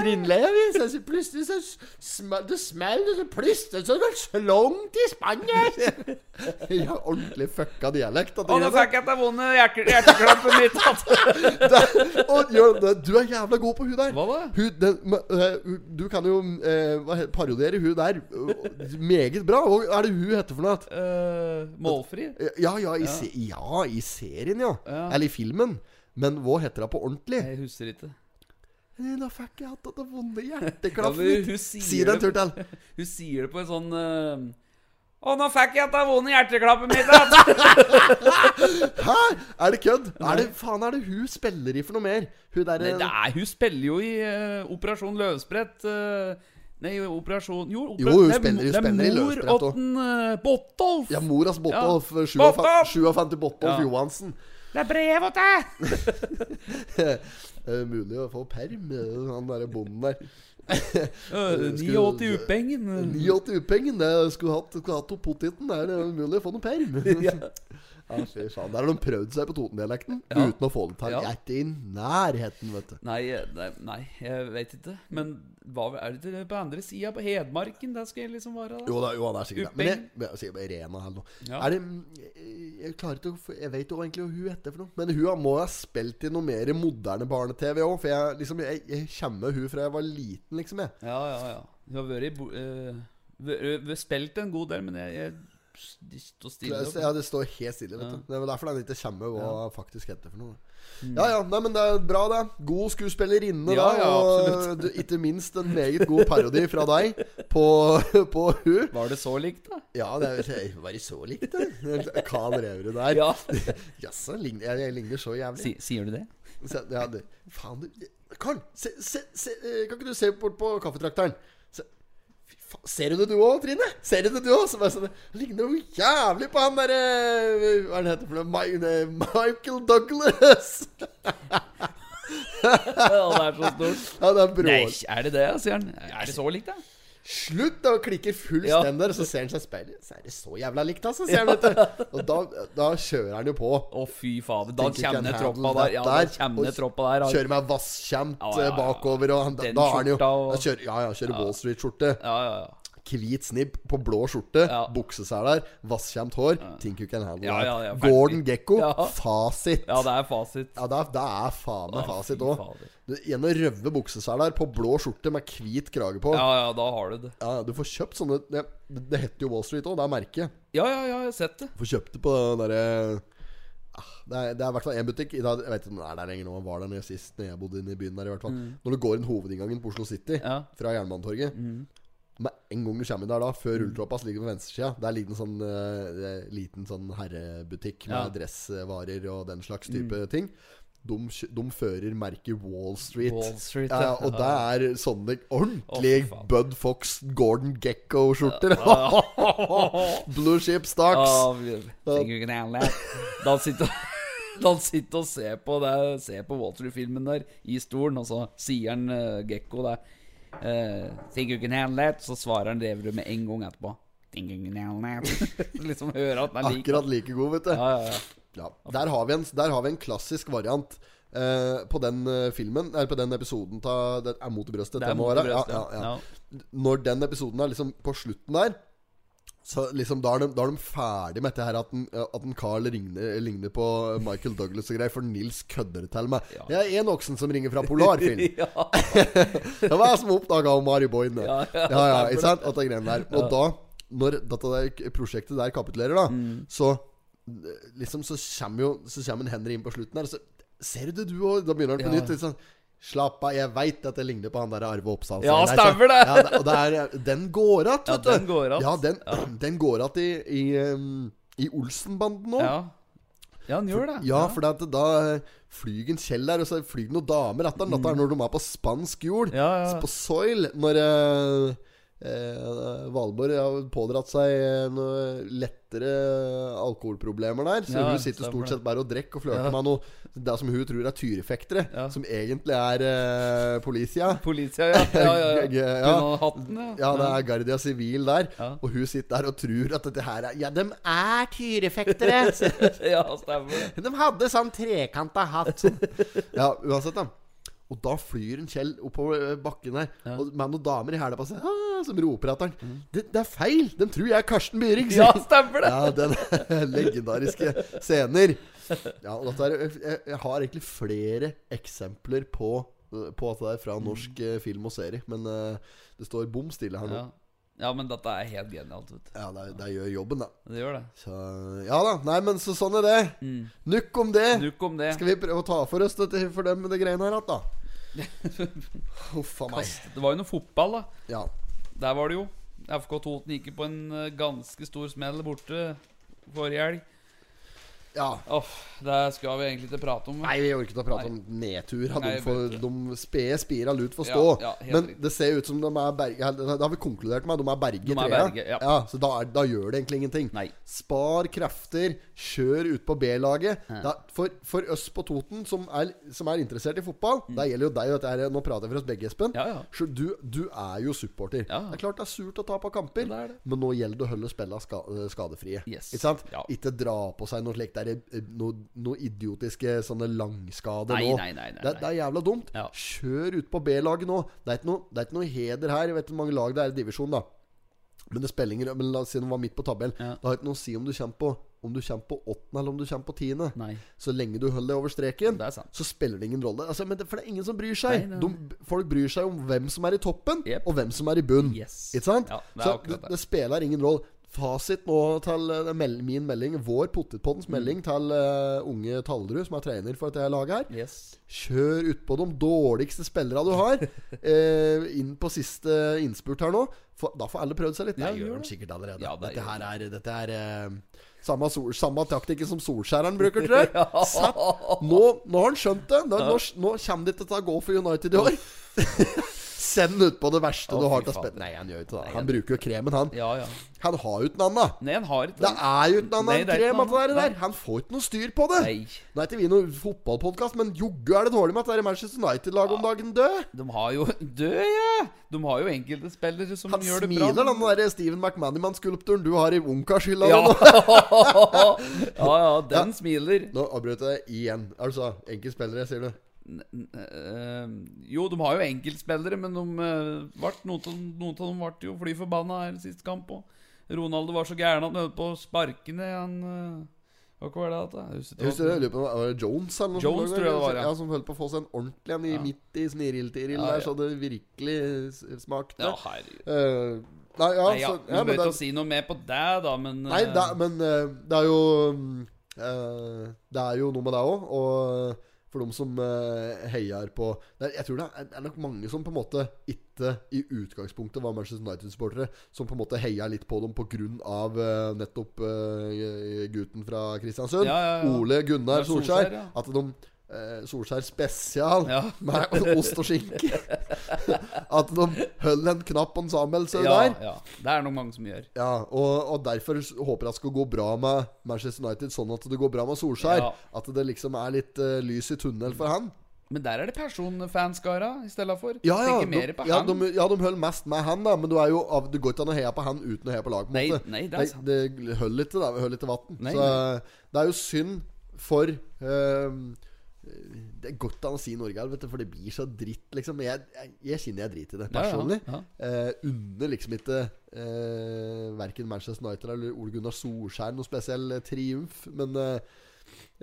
Grindleia. Så så plutselig så smell, det smell, og så plutselig så slångt i spannet. Jeg har ordentlig fucka dialekt. Å, nå fikk jeg det vonde hjerteklampen mitt. Du er jævla god på hun der. Hva da? Hun, den, hun- du kan jo hva parodiere hun der øh, meget bra. Hva er det hun heter for noe? Uh, målfri? Ja, ja, i, se, ja, i serien, ja. Ja. Eller i filmen. Men hva heter hun på ordentlig? Jeg husker ikke. Da fikk jeg hatt det vonde hjerteklaffen ja, mitt. Si det en tur til. Hun sier det på en sånn uh, Å, nå fikk jeg det vonde hjerteklappet mitt. at- Hæ? Er det kødd? Er det, faen, er det hun spiller i for noe mer? Hun der Nei, det er, hun spiller jo i uh, Operasjon Løvsprett. Uh, Nei, Operasjon Jo, Jo, hun er spiller- hun spiller i Det er mor åtten uh, Bottolf! Ja, moras Botolf. Ja. 57 Botolf! 57 Botolf Ja. Johansen. Det er brev til deg! Eh, mulig å få perm, eh, han derre bonden der. Uh, 89 upengen. 89 upengen, det skulle hatt, skulle hatt opp poteten. Det er mulig å få noe perm. ja, fy faen. Der har de prøvd seg på Toten-dialekten Ja. uten å få det til. Ja. Jeg er ikke i nærheten, vet du. Nei, nei, nei, jeg vet ikke. Men hva er det det på andre sida? På Hedmarken? Der skal jeg liksom være? Da? Jo, da, jo, det er sikkert det. Men jeg, jeg Rena eller noe. Ja. Er det Jeg klarer ikke å Jeg vet jo egentlig hva hun heter for noe. Men hun må ha spilt i noe mer moderne barne-TV òg. For jeg liksom Jeg, jeg kjenner hun fra jeg var liten, liksom. Jeg. Ja, ja, ja. Hun har vært i eh, vært Spilt en god del, men jeg, jeg de står stille. Ja, det står helt stille, vet Ja. du. Det er derfor den ikke kommer hva faktisk heter for noe. Ja ja, nei, men det er bra, det. God skuespillerinne, Ja, da. ja, og du, ikke minst en meget god parodi fra deg på, på hun. Var det så likt, da? Ja, det er det så likt, det. Kan Reverud der. Ja. Jaså, jeg, jeg ligner så jævlig. Si, sier du det? Ja, det, faen, du Karl, se, se, se, eh, kan ikke du se bort på kaffetrakteren? Ser du det du òg, Trine? Ser du det du òg? Sånn, det ligner jo jævlig på han derre Hva er det heter for noe? Mi- eh, Michael Douglas! Ja, det er så stort. Ja, det er. Nei, er det det, sier han. Er det så likt, da? Slutt å klikke fullstendig, og så ser han seg i speilet. Så er det så jævla likt, altså, sier han. vet. Og da, da kjører han jo på. Å, fy fader. Da handle troppa der. Ja, da og troppa der. Kjører med vasskjemt Ja, ja, ja. eh, bakover, og han, da, da er han jo og- da kjører, Ja, ja, kjører Wall Street-skjorte. Ja, ja, ja. Hvit snipp på blå skjorte, Ja. bukseseler, vasskjemt hår. Think you can handle Ja, ja, ja. Gordon Gekko, Ja. fasit. Ja, det er fasit. Ja, det er, det er faen meg fasit òg. En røve bukseseler på blå skjorte med hvit krage på. Ja. Ja, ja, da har du det. Ja, Du får kjøpt sånne Det, det heter jo Wall Street òg, det er merket. Ja, ja, ja, jeg har sett det. Du Får kjøpt det på den derre ah, det er, det er i hvert fall én butikk. Jeg vet ikke om den er der lenger nå. Var der sist Når jeg bodde inne i byen der. i hvert fall Når du går inn hovedinngangen på Oslo City Mm. Ja. fra Jernbanetorget Med en gang du kommer inn der da, før Mm. rulletrappa, så ligger på venstresida. Der ligger det en sånn uh, liten sånn herrebutikk med Ja. Mm. dressvarer og den slags type ting. De, de fører merket Wall Street. Wall Street, ja, ja. og det er sånne ordentlige oh. Bud Fox, Gordon Gekko-skjorter. Blue Ship Stocks. That. Da sitter han sitter og ser på, det, ser på Wall Street-filmen der i stolen, og så sier han uh, Gekko det. Eh, 'Think you can handle? Så svarer han Reverud med en gang etterpå. Liksom høre at den er lik. Akkurat like god, vet du. Ja, ja, ja. Ja, der har vi en, der har vi en klassisk variant eh, på den eh, filmen Eller på den episoden ta, Det er mot brøstet. Det er mot brøstet. Ja, ja, ja. Ja. Når den episoden er liksom på slutten der så liksom Da er de, da er de ferdig med dette her at en, at en Carl ligner, ligner på Michael Douglas og greier. For Nils kødder til meg. Ja. Jeg er en oksen som ringer fra Polarfilm. ja. Det var jeg som oppdaga Mari Boine. Ja, Ja, ja, ja, ikke sant? At det greiene der. Og da, når dette der prosjektet der kapitulerer, da, Mm. så liksom så kommer jo Så kommer en Henry inn på slutten her, og så Ser du det, du òg? Da begynner han på nytt. Sånn Slapp av, jeg veit at det ligner på han der Arve Oppsal. Ja, stemmer det. Ja, og det er, den går att, Ja, vet du. den går att. Ja, den, den går att i, i, um, i Olsenbanden òg. ja. Ja, han gjør det. Ja, for det at da flyr en Kjell der, og så flyr det noen damer etter den. Dette er når de er på spansk jord. Ja, ja. På soil. Når eh, eh, Valborg har pådratt seg noe lettere alkoholproblemer der. Så Ja, hun sitter stort sett bare og drikker og flørter Ja. med noe Det som hun tror er tyrefektere, Ja. som egentlig er eh, politia. Politia, ja. ja. Hatten, ja. Det er Guardia Civil der. Og hun sitter der og tror at dette her er Ja, de er tyrefektere! ja, stemmer. De hadde sånn trekanta hatt. ja, uansett, da. Og da flyr en Kjell oppover bakken her Ja. Og med noen damer i hæla på seg ah, som roper etter han. Det, det er feil! De tror jeg er Karsten Byring! Ja, stemmer det! Ja, den legendariske scener. Ja, og dette er, jeg, jeg har egentlig flere eksempler på På at det er fra norsk mm. film og serie. Men eh, det står bom stille her nå. Ja. ja, men dette er helt genialt, vet. Ja, det, det gjør jobben, da. Det gjør det. Så ja da. Nei, men så sånn er det. Nukk om det. Nuk om det. Skal vi prøve å ta for oss dette for dem det greiene her igjen, da? Huff a meg. Det var jo noe fotball, da. Ja. Der var det jo. FK Toten gikk på en eh, ganske stor smell borte forrige helg. Ja. Oh, det skal vi egentlig ikke prate om. Nei, vi orker ikke å prate Nei. om nedtur. Nei, de, får, vet de spede spira lut for Ja, stå. ja, ja, Men det ser ut som de er berge Det har vi konkludert med. De er berge i berge, ja. så da, er, da gjør det egentlig ingenting. Nei. Spar krefter. Kjør ut på B-laget. For, for oss på Toten som er, som er interessert i fotball Det gjelder jo deg. Er, nå prater jeg for oss begge, Espen. Mm. Du, du er jo supporter. Ja. Det er klart det er surt å tape kamper, det det. men nå gjelder det å holde spillene skadefrie. Yes. Ikke sant? Ikke dra på seg noe slikt der, eh, noe, noe idiotiske sånne langskader Nei, nå. nei, nei, nei, det, det er jævla dumt. Ja. Kjør ut på B-laget nå. Det er, ikke noe, det er ikke noe heder her. Jeg vet hvor mange lag det er i divisjonen, da. Men det spiller ingen Men la oss si de var midt på tabellen. Ja. Det har ikke noe å si om du kommer på Om du kommer på åttende eller om du kommer på tiende. Nei. Så lenge du holder deg over streken, Det er sant. så spiller det ingen rolle. Altså, men det, for det er ingen som bryr seg. Nei. De, folk bryr seg om hvem som er i toppen, yep. og hvem som er i bunn. Yes. Ikke sant? Ja, det så det, det. det spiller ingen rolle. Fasit nå til eh, min melding, vår Potetpoddens Mm. melding til uh, unge Tallerud, som er trener for dette laget her. Yes. Kjør utpå de dårligste spillerne du har, uh, inn på siste innspurt her nå. For, da får alle prøvd seg litt. Ja, Det gjør gjør de sikkert allerede. Ja, det dette her er, dette er uh, samme, sol, samme taktikken som Solskjæreren bruker, tror jeg. Nå, nå har han skjønt det. Nå, nå, nå kommer det ikke til å gå for United i år. Send ut på det verste oh, du har til å spille Nei, han gjør ikke det. Han bruker jo kremen, han. Ja, ja. Han har jo ikke noe annet. Nei, han har ikke Det er jo ikke noe annet det krem at det der. Han får ikke noe styr på det. Nei. Nå er ikke vi noen fotballpodkast, men joggu er det dårlig med at det er Manchester United-laget om dagen død. De har jo Død, ja! De har jo enkelte spillere som Han gjør det bra. Han smiler, den der Steven McManaman-skulpturen du har i ungkarshylla. Ja. ja, ja, den smiler. Nå avbrøt jeg igjen. Altså, enkeltspillere, sier du? Eh, jo, de har jo enkeltspillere, men de, eh, vart, noen, av, dem ble jo fly forbanna her sist kamp. Og Ronaldo var så gæren at han holdt på å sparke ned han eh, Hva var det? da? det? Jeg husker jeg lurer på var det Jones eller noe Jones, tror jeg det var, ja. ja. Som holdt på å få seg en ordentlig en i Ja. midt i sniril-tiril Ja, der, ja. så det virkelig smakte. Ja, herregud. Eh, nei, ja, Nei, ja, så, ja, men bør ikke si noe mer på det, da, men Nei, eh, det, men uh, det er jo eh, Det er jo noe med det òg. Og for de som uh, heier på er, Jeg tror det er, er nok mange som på en måte ikke i utgangspunktet var Manchester United-supportere, som på en måte heier litt på dem pga. Uh, nettopp uh, gutten fra Kristiansund. Ja, ja, ja. Ole Gunnar Solskjær. Solskjær. At de eh, Solskjær spesial Ja. med ost og skinke. At de holder en knapp på en Samuelsø ja, der. ja. Det er nok mange som gjør. Ja, og, og derfor håper jeg det skal gå bra med Manchester United, sånn at det går bra med Solskjær. Ja. At det liksom er litt uh, lys i tunnel for han. Men der er det personfanskara i stedet for. Ja, ja, de, mer på ja, han. de, ja, de holder mest med han, da. Men du jo av, det går ikke an å heie på han uten å heie på lag. På Nei, nei, det er sant. det, det holder ikke. Holder ikke vann. Nei, det er jo synd for eh, Det er godt an å si Norge, vet du, for det blir så dritt, liksom. Jeg, jeg, jeg kjenner jeg driter i det Ja, ja, personlig. ja. Eh, unner liksom ikke eh, verken Manchester United eller Ole Gunnar Solskjær noe spesiell eh, triumf. Men eh,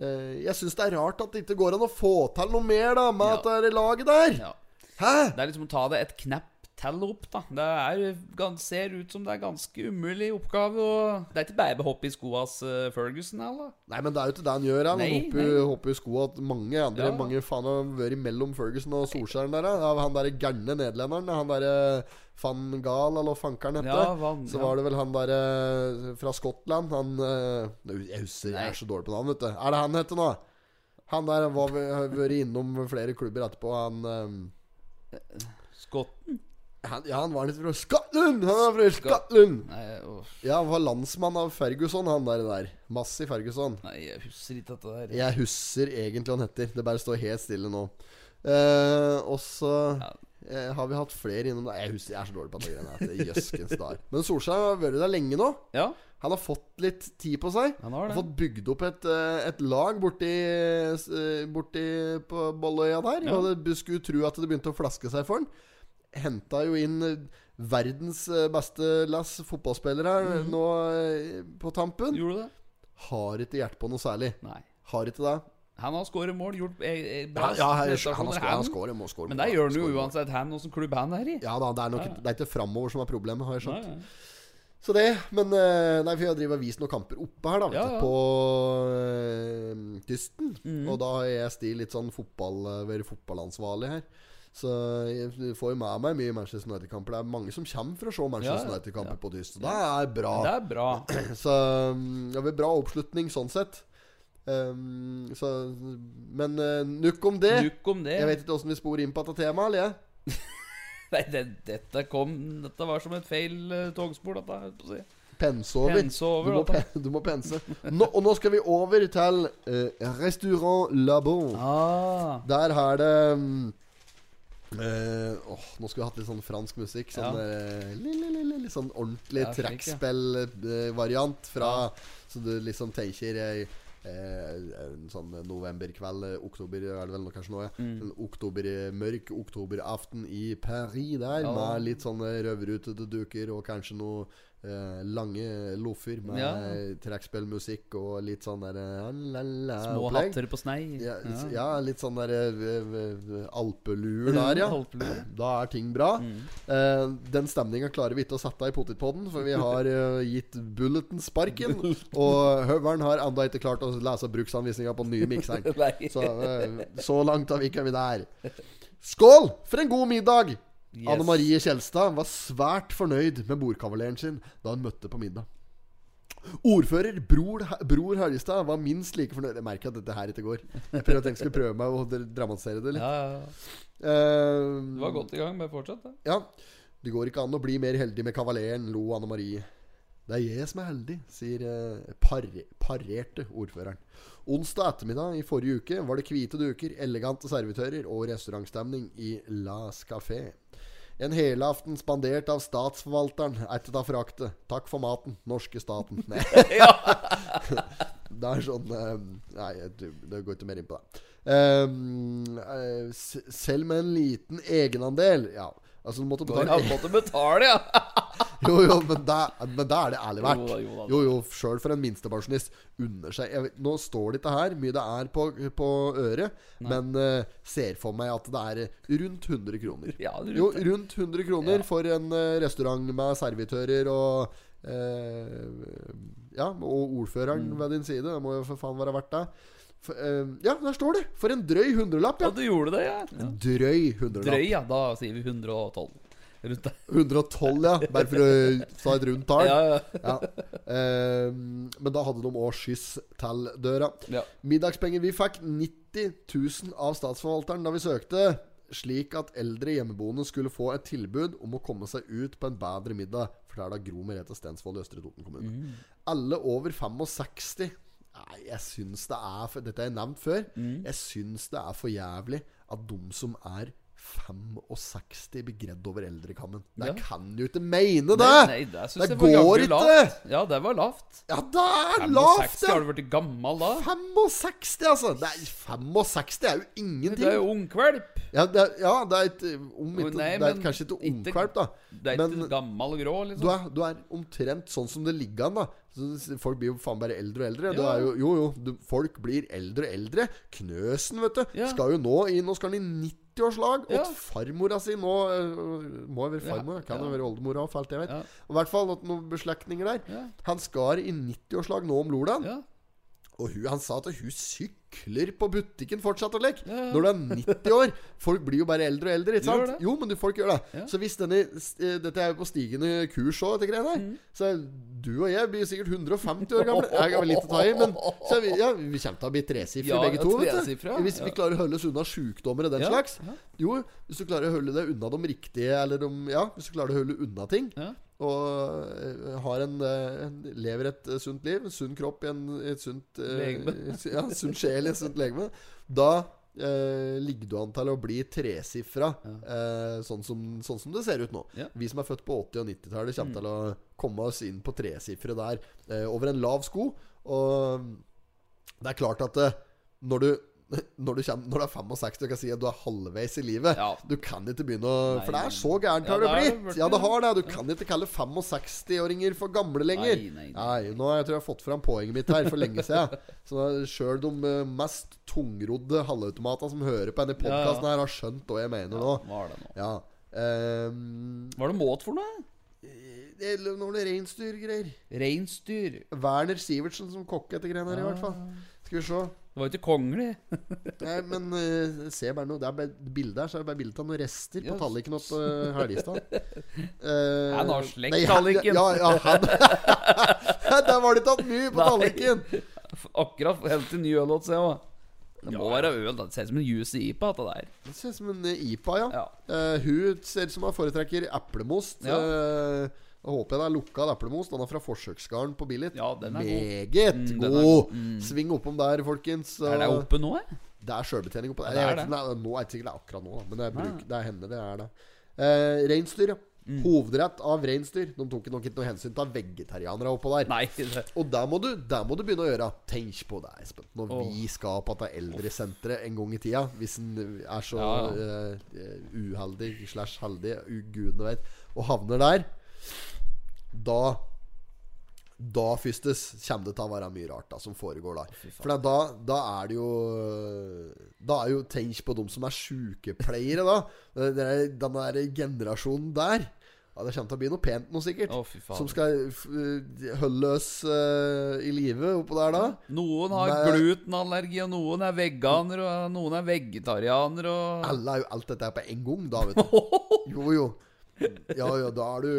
eh, jeg syns det er rart at det ikke går an å få til noe mer da med Ja. at det er laget der. Ja. Hæ? Det er liksom å ta det et knapp til opp, da. Det er, ser ut som det er ganske umulig oppgave. Og det er ikke bare å hoppe i skoa hans uh, Ferguson, eller? Nei, men det er jo ikke det han gjør. Han Nei, hopper, nei. hopper i skoa til mange andre Ja. Mange faen har vært mellom Ferguson og Solskjæren der. da. Han derre gærne nederlenderen. Han derre van Gahl, eller hva fankeren heter. Ja, van- så var det vel han derre fra Skottland. Han eh, Jeg husker jeg er så dårlig på navn, vet du. Er det han heter nå? Han der har vært innom flere klubber etterpå. Han, Skotten? Eh, han Ja, han var litt fra Skottland! Han er fra Skottland! Ja, han var landsmann av Ferguson, han der. der. Massi Ferguson. nei, jeg husker ikke dette der. Jeg husker egentlig hva han heter. Det bare står helt stille nå. Eh, og så Ja. eh, har vi hatt flere innom der. Jeg husker, jeg er så dårlig på greiene. det Jøskens dar. Men Solskjær har vært der lenge nå. Ja, Han har fått litt tid på seg. han har Han har fått bygd opp et, eh, et lag borti, eh, borti på Bolløya der. Ja. Og det skulle tro at det begynte å flaske seg for han. Henta jo inn eh, verdens eh, beste lass fotballspillere her Mhm. nå eh, på tampen. Gjorde det? Har ikke hjerte på noe særlig. Nei. Har ikke det. Han har skåret mål, gjort eh, Ja, bra ja han, han, har skåret, mål, Men det gjør han jo uansett han åssen klubb han er i. Ja da, det er nok Ja, Det er ikke framover som er problemet, har jeg skjønt. Nei, nei. Så det, men Nei, for jeg driver og viser noen kamper oppe her, da, Ja, ja. På eh, Tysten. Mm. Og da har jeg stilt litt sånn fotball Være vært fotballansvarlig her. Så jeg får jo med meg mye Manchester United-kamper. Det er mange som kommer for å se Manchester. United-kamper Ja. på Tyst. Så det er bra. Det er bra. Så mm, det har bra oppslutning sånn sett. Um, så, men uh, nukk om det. Nuk om det. Jeg vet ikke åssen vi sporer inn på dette temaet. eller jeg? Nei, det, dette kom Dette var som et feil uh, togspor, dette. si. Pense over. Pense over, du, må pen, du må pense. Nå, og nå skal vi over til uh, Restaurant Labon. Ah. Der er det mm, eh, åh, Nå skulle vi hatt litt sånn fransk musikk. Sånn, Ja. eh, li, li, li, li, litt sånn ordentlig Ja, trekkspillvariant. ja. Så du liksom tenker eh, en sånn novemberkveld, oktober er det vel nå kanskje nå, ja. Mm. En oktober, mørk oktoberaften i Paris der, med litt sånne røverutete duker og kanskje noe eh, lange loffer med Ja. trekkspillmusikk og litt sånn der eh, la, la, Små opplegg. hatter på snei. Ja, ja. ja, litt sånn der eh, alpeluer der, ja. Da er ting bra. Mm. Eh, den stemninga klarer vi ikke å sette i potetpodden, for vi har uh, gitt Bulleten sparken. og høveren har ennå ikke klart å lese bruksanvisninga på den nye mikseren. Så, uh, så langt har vi ikke der. Skål for en god middag! Yes. Anne Marie Kjelstad var svært fornøyd med bordkavaleren sin da hun møtte på middag. Ordfører Bror, Bror Helgestad var minst like fornøyd Jeg merker at dette her ikke går. Jeg prøver at jeg skulle prøve meg å dramatisere det litt. Ja, ja, ja. Eh, Du var godt i gang, med fortsatt, da. ja. Det går ikke an å bli mer heldig med kavaleren, lo Anne Marie. Det er jeg som er heldig, sier eh, par parerte ordføreren. Onsdag ettermiddag i forrige uke var det hvite duker, elegante servitører og restaurantstemning i Las Café. En helaften spandert av statsforvalteren er til å frakte. Takk for maten, norske staten. Nei. det er sånn eh, Nei, det går ikke mer inn på det. Ehm, eh, selv med en liten egenandel Ja, altså du måtte Du har betale betale, ja! Jo, jo, men da, men da er det ærlig verdt. Jo jo sjøl for en minstepensjonist Under seg vet, Nå står det ikke her mye det er på, på øret, men uh, ser for meg at det er rundt 100 kroner. Ja, er Jo, rundt 100 kroner Ja. for en uh, restaurant med servitører og uh, Ja, og ordføreren Mm. ved din side. Det må jo for faen være verdt det. For, eh, ja, der står det! For en drøy hundrelapp, Ja, ja. du gjorde det, ja. En Drøy hundrelapp. Drøy, ja. Da sier vi 112. Rundt der. 112, ja. Bare for å ta et rundt tall. Ja, ja. Ja. Ehm, men da hadde de òg skyss til døra. ja. Middagspenger Vi fikk 90 000 av statsforvalteren da vi søkte, slik at eldre hjemmeboende skulle få et tilbud om å komme seg ut på en bedre middag. For det er da Gro Merete Stensvold i Østre Toten kommune. Alle over 65 Nei, jeg syns det er for, Dette har jeg nevnt før. Jeg syns det er for jævlig at de som er 65 begredd over eldrekammen. Det Ja. kan du ikke mene, det! Nei, nei, det Det går ikke! lavt. Ja, det var lavt. Ja, det er 65, lavt! Har du blitt gammel da? 65, altså! Det er, 65 er jo ingenting. Det er jo ungkvalp. Ja, det er, ja, det er et om ikke, Nei, Det er kanskje ikke ungkvalp, da. Det er ikke Men gammel grå, du liksom. er, du er omtrent sånn som det ligger an, da. Så Folk blir jo faen bare eldre og eldre. Ja. jo, jo, jo du, folk blir eldre og eldre. Knøsen, vet du, Ja. skal jo nå i Nå skal han i 90-årslag. Ja. Og farmora si nå Må ha vært Ja, farmor, kan ha vært oldemora og alt jeg vet. I hvert fall at noen beslektninger der. Han skar i 90-årslag nå om lordan. Og hun, han sa at hun sykler på butikken fortsatt og leker. Ja, ja. Når du er 90 år. Folk blir jo bare eldre og eldre. Ikke sant? Jo, men du, folk gjør det. Ja. Så hvis denne eh, Dette er jo på stigende kurs òg, dette greiene her. Mm. Så du og jeg blir sikkert 150 år gamle. Jeg har vel litt å ta i, men så vi, ja, vi kommer til å bli tresifre Ja, begge to. vet du. tresifre. Hvis vi klarer å holde oss unna sjukdommer og den Ja, slags. Jo, hvis du klarer å holde deg unna de riktige Eller de, ja, hvis du klarer å holde unna ting Ja. Og eh, har en, eh, en, lever et eh, sunt liv, en sunn kropp i en, et sunt Legeme. Ja, sunn sjel i et sunt legeme. Da eh, ligger du an til å bli tresifra, eh, sånn, som, sånn som det ser ut nå. Ja. Vi som er født på 80- og 90-tallet, kommer Mm. til å komme oss inn på tresifre der eh, over en lav sko. Og det er klart at når du når du, kommer, når du er 65 og kan si at du er halvveis i livet Ja. Du kan ikke begynne å Nei, For det er så gærent har det blitt. Ja, det har det. Du kan ikke kalle 65-åringer for gamle lenger. Nei, nei, nei. Nå jeg tror jeg har fått fram poenget mitt her for lenge siden. Så sjøl de eh, mest tungrodde halvautomatene som hører på denne podkasten her, har skjønt hva jeg mener nå. Hva er det nå? Ja. Um, Hva er det måt for noe? det er noen reinsdyrgreier. Reinsdyr. Werner Sivertsen som kokk etter greiene her, i hvert fall. Skal vi se. Det var jo ikke kongelig. Nei, men uh, se bare noe Det er bare bilde her, så er det bare bilde av noen rester på Ja. talliken oppe uh, Helgestad. Uh, Han har slekt nei, talliken. Ja, ja, han Der var det tatt mye på Nei. talliken! Akkurat hentet til ny øl ser seg òg. Det må være øl. da. Det ser ut som en juicy IPA, Det der. Det ser ut som en eh, IPA, ja. Ja. Uh, hun ser ut som hun foretrekker eplemost. Ja. Eh, da håper jeg det er lukka eplemos. Den er fra forsøksgarden på Billit. Ja, den er god. Meget Mm, er god. god. Mm. Sving oppom der, folkens. Er det Eh, oppe nå, jeg? Det er sjølbetjening oppe der. Ja, det er det. Nei, nå er det sikkert er akkurat nå. Men det bruk, det er henne det er det. Eh, reinsdyr, ja. Mm. Hovedrett av reinsdyr. De tok nok ikke noe hensyn til vegetarianere oppå der. Nei. Det. Og der må, du, der må du begynne å gjøre. Tenk på det, Espen. Når oh. vi skal på dette eldresenteret en gang i tida, hvis en er så Ja, eh, eh, uheldig slash heldig, gudene vet, og havner der, da da fyrstes kommer det til å være mye rart da som foregår da. For da, da er det jo Da er jo Tenk på dem som er sykepleiere, da. Den der, den der generasjonen der. Ja, Det kommer til å bli noe pent nå, sikkert. Oh, som skal f holde oss eh, i live oppå der da. Noen har Nei. glutenallergi, og noen er veganer, og noen er vegetarianer, og Alle er jo alt dette her på en gang, da, vet du. Jo, jo. Ja, ja, da er du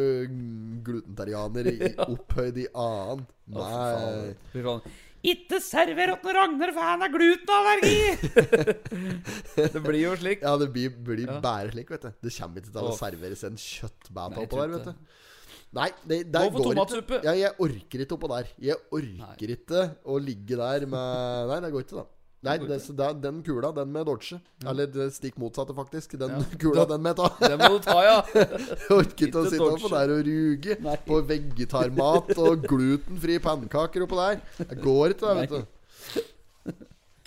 glutentarianer i- opphøyd i annen. Nei. Fy faen. Ikke server åt Ragnar, for han har glutenallergi! det blir jo slik. Ja, det blir, blir Ja. bare slik, vet du. Det kommer ikke til å Åh. serveres en kjøttbæta Nei, jeg oppå tror der, vet du. Nei, det, der Gå for går tomatsuppe. ikke. Ja, jeg orker ikke oppå der. Jeg orker ikke å ligge der med Nei, det går ikke, da. Nei, det, da, den kula, den med dodge. Eller det stikk motsatte, faktisk. Den Ja. kula, den med ta. Den må du ta, ja. Jeg orker ikke å sitte oppå der og ruge Nei. på vegetarmat og glutenfri pannekaker oppå der. Det går ikke, det, vet du.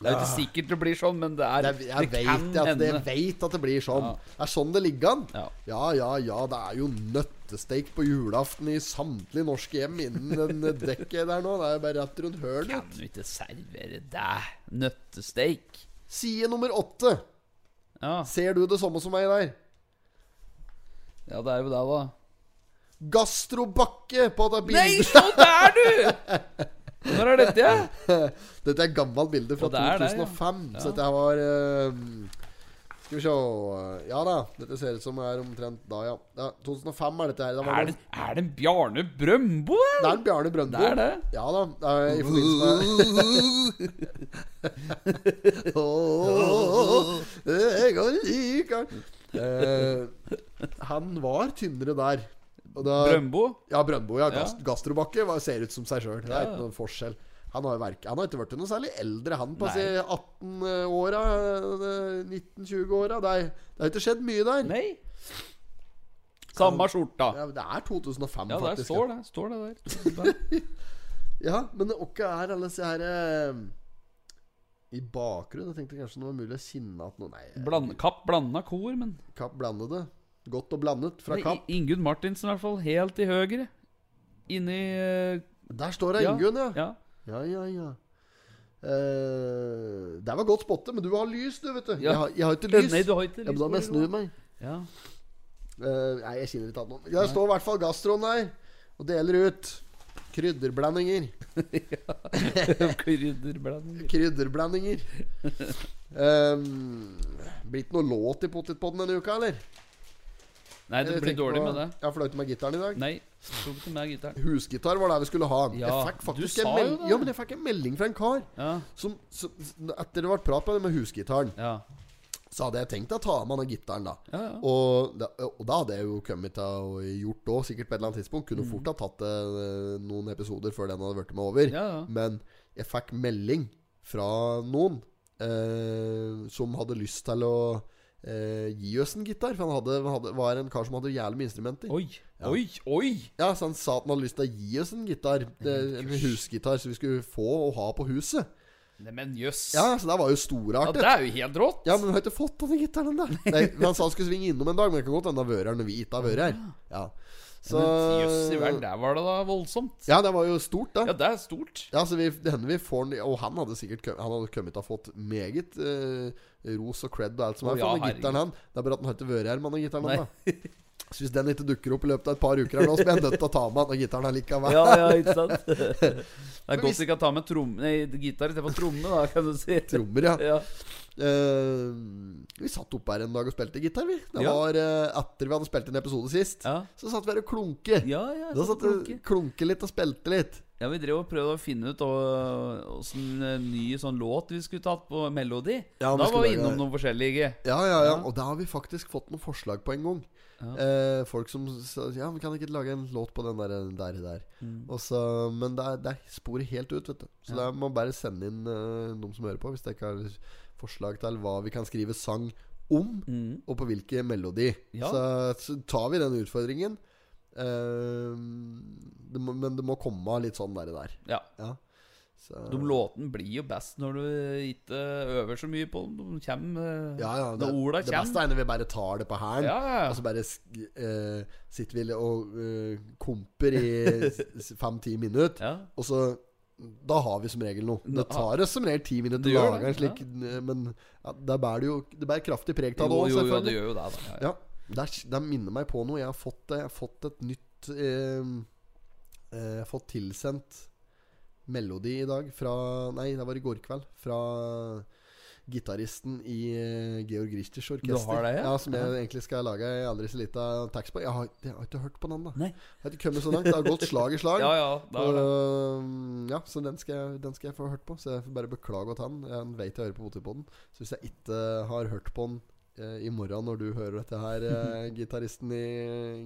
Det er jo ikke sikkert det blir sånn, men det er Jeg, jeg, vet, kan at, hende. jeg veit at det blir sånn. Det er sånn det ligger an. Ja. Ja, ja, ja. Det er jo nøttesteik på julaften i samtlige norske hjem innen den dekket der nå. Det er bare rett rundt Kan hørnet. du ikke servere deg nøttesteik? Side nummer åtte. Ja. Ser du det samme som meg der? ja, det er jo det, da. Gastrobakke på dette Nei, bildet. så der, du! Når er dette, ja? Dette er et gammelt bilde fra Og det det, ja. 2005. Så dette var uh, Skal vi se Ja da. Dette ser ut som det er omtrent da, ja. ja 2005 er dette her. Da Er det, er det en Bjarne Brøndbo? Det er en Bjarne Brøndbo. Det er det. Ja da. det er I forbindelse med Åh, Jeg kan like eh, Han var tynnere der. Da, Brøndbo? Ja, Brøndbo. Ja, Ja. Gastrobakke var, ser ut som seg sjøl. Det er Ja. ikke noen forskjell. Han har, verk, han har ikke blitt noe særlig eldre, han på Nei. si 18-åra. 19-20-åra. Det, er- det har ikke skjedd mye der. Nei. Samme skjorta. Ja, det er 2005, Ja, faktisk. står det. Står det der. Ja, men hva er alle disse her eh, I bakgrunnen? Jeg tenkte kanskje det var mulig å kjenne at noe Nei, Bland, kapp blanda kor, men Kapp blandede. Godt og blandet fra Kapp. Ingunn Martinsen, i hvert fall. Helt til høyre. Inni uh, Der står det ja, Ingunn, ja. ja. Ja, ja, ja. Uh, det var godt spottet, men du har lys, du, vet du. Ja. Jeg, har, jeg har ikke lys. Nei, du har ikke ja, men da må jeg snu meg. Ja. Uh, nei, jeg kjenner ikke noen Det står i hvert fall gastroen der og deler ut krydderblandinger. krydderblandinger. Krydderblandinger. um, blitt noe låt i potetpodden denne uka, eller? Nei, det blir dårlig på- med det. Jeg har fløyte med gitaren i dag. Nei. Tok ikke med gitaren. Husgitar var det vi skulle ha. Ja, jeg fikk faktisk en melding. Ja, men jeg fikk en melding fra en kar Ja. som, som Etter det ble prat med det med husgitaren, Ja. så hadde jeg tenkt å ta med den gitaren, da. Ja, ja. Og, da, og da hadde jeg jo kommet til å gjort det òg, sikkert på et eller annet tidspunkt. Kunne Mm. fort ha tatt det noen episoder før den hadde blitt med over. Ja, ja. Men jeg fikk melding fra noen eh, som hadde lyst til å eh, gi oss en gitar. For han hadde, hadde, var en kar som hadde jævlig mye instrumenter. Oi, Ja. oi, oi! Ja, Så han sa at han hadde lyst til å gi oss en gitar. Det, en husgitar, så vi skulle få og ha på huset. Neimen, jøss. Ja, Så det var jo Ja, det er jo helt rått. Ja, men vi har ikke fått denne gitaren ennå. Men Han sa han skulle svinge innom en dag, men det kan godt hende han har når vi ikke har vært her. Ja. Så Men Jøss i verden, der var det da voldsomt. Ja, det var jo stort, da. Ja, det er stort. Ja, så vi, det hender vi får den Og han hadde sikkert Han hadde kommet til å ha fått meget eh, ros og cred og alt som er for ja, gitteren han. Det er bare at han har ikke vært her med den gitteren. Han, ennå. Så hvis den ikke dukker opp i løpet av et par uker her nå, så blir jeg nødt til å ta med den gittaren allikevel. Ja, ja, ikke sant? Det er godt hvis- vi kan ta med tromme Nei, gitar istedenfor tromme, da, kan du si. Trommer, ja. Ja. Uh, vi satt oppe her en dag og spilte gitar, vi. Det Ja. var uh, etter vi hadde spilt en episode sist. Ja, Så satt vi her og klunke. ja. ja Da satt vi klunke. klunke litt og spilte litt. Ja, Vi drev og prøvde å finne ut åssen ny sånn låt vi skulle tatt på Melodi. Ja, da var vi innom noen forskjellige. Ja, ja, ja. Og da har vi faktisk fått noen forslag på en gang. Ja. Eh, folk som sa Ja, vi kan ikke lage en låt på den der, der, der. Og så, men det er, det er sporet helt ut, vet du. Så Mm. Ja. må bare sende inn uh, de som hører på, hvis det ikke har forslag til hva vi kan skrive sang om, Mm. og på hvilken melodi. Ja. Så, så tar vi den utfordringen. Eh, det må, men det må komme litt sånn der. der. Ja. Ja. Så, De låtene blir jo best når du ikke øver så mye på dem. De kommer eh, ja, ja, det, Når orda det beste er når vi bare tar det på hælen. Ja, ja. Og så bare eh, sitter vi og uh, komper i fem-ti minutter. Ja. Og så Da har vi som regel noe. Det tar oss som regel ti minutter å lage en det, slik Men ja, der bærer det jo Det bærer kraftig preg av det òg, jo, jo, det gjør jo det. Da. Ja, det, er, minner meg på noe. Jeg har fått, jeg har fått et nytt eh, eh, fått tilsendt melodi i dag fra Nei, det var i går kveld. Fra gitaristen i eh, Georg Richters orkester. Du har det, ja? ja? Som jeg egentlig skal lage ei aldri så lita tekst på. Jeg har, jeg har ikke hørt på den, da. Nei. Jeg har ikke kommet så langt. Det har gått slag i slag. Ja, ja, det det. Uh, ja, så den skal, jeg, den skal jeg få hørt på. Så jeg får bare beklage til han. Jeg vet jeg hører på Potipodden. Så hvis jeg ikke har hørt på den i morgen når du hører dette her, eh, gitaristen i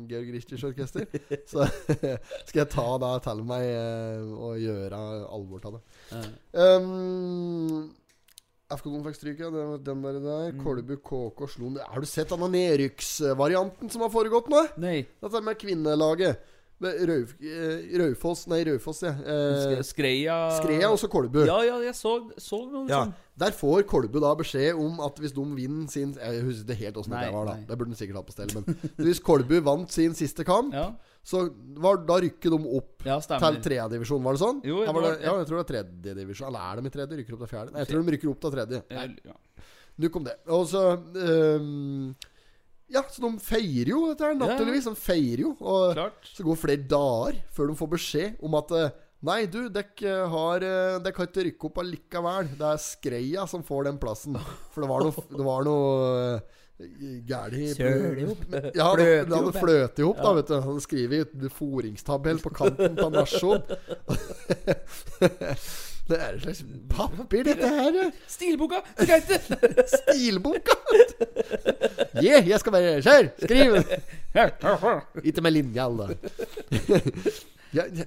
Georg Richters orkester, så skal jeg ta da til meg eh, og gjøre alvor av det. Ja. Um, FK Konfekt stryker, det var den der. der. Mm. Kolbu KK slo Har du sett denne nedrykksvarianten som har foregått nå? Nei. Dette med kvinnelaget. Med eh, Raufoss Nei, Raufoss, ja. Eh, Skreia Skreia og så Kolbu. Ja, ja, jeg så, så noe Ja, sånn. Der får Kolbu da beskjed om at hvis de vinner sin Jeg husker ikke helt åssen det var, da. nei. Det burde de sikkert hatt på stell. Men hvis Kolbu vant sin siste kamp, Ja, så var, da rykker de opp ja til tredjedivisjon. Var det sånn? Jo, ja, var det, ja, jeg tror det er tredjedivisjon. Eller er de i tredje? Rykker opp til fjerde? Nei, jeg tror de rykker opp til tredje. Ja, ja. Nok om det. Og så ehm, Ja, så de feirer jo dette her, naturligvis. De feirer jo. Og Klart. så går flere dager før de får beskjed om at eh, Nei, du, dekk eh, har eh, Dekk har ikke rykket opp allikevel. Det er Skreia som får den plassen. For det var noe Det var noe Gæli ihop. Ja, det, hadde ihop, ja. i hop, da, vet du. Han skriver i foringstabell på kanten av Nasjon. det er et slags papir, dette her. Stilboka! Greit, det! Stilboka! Yeah, jeg skal være skjær! Skriv! Ikke med linjal, da. Ja, det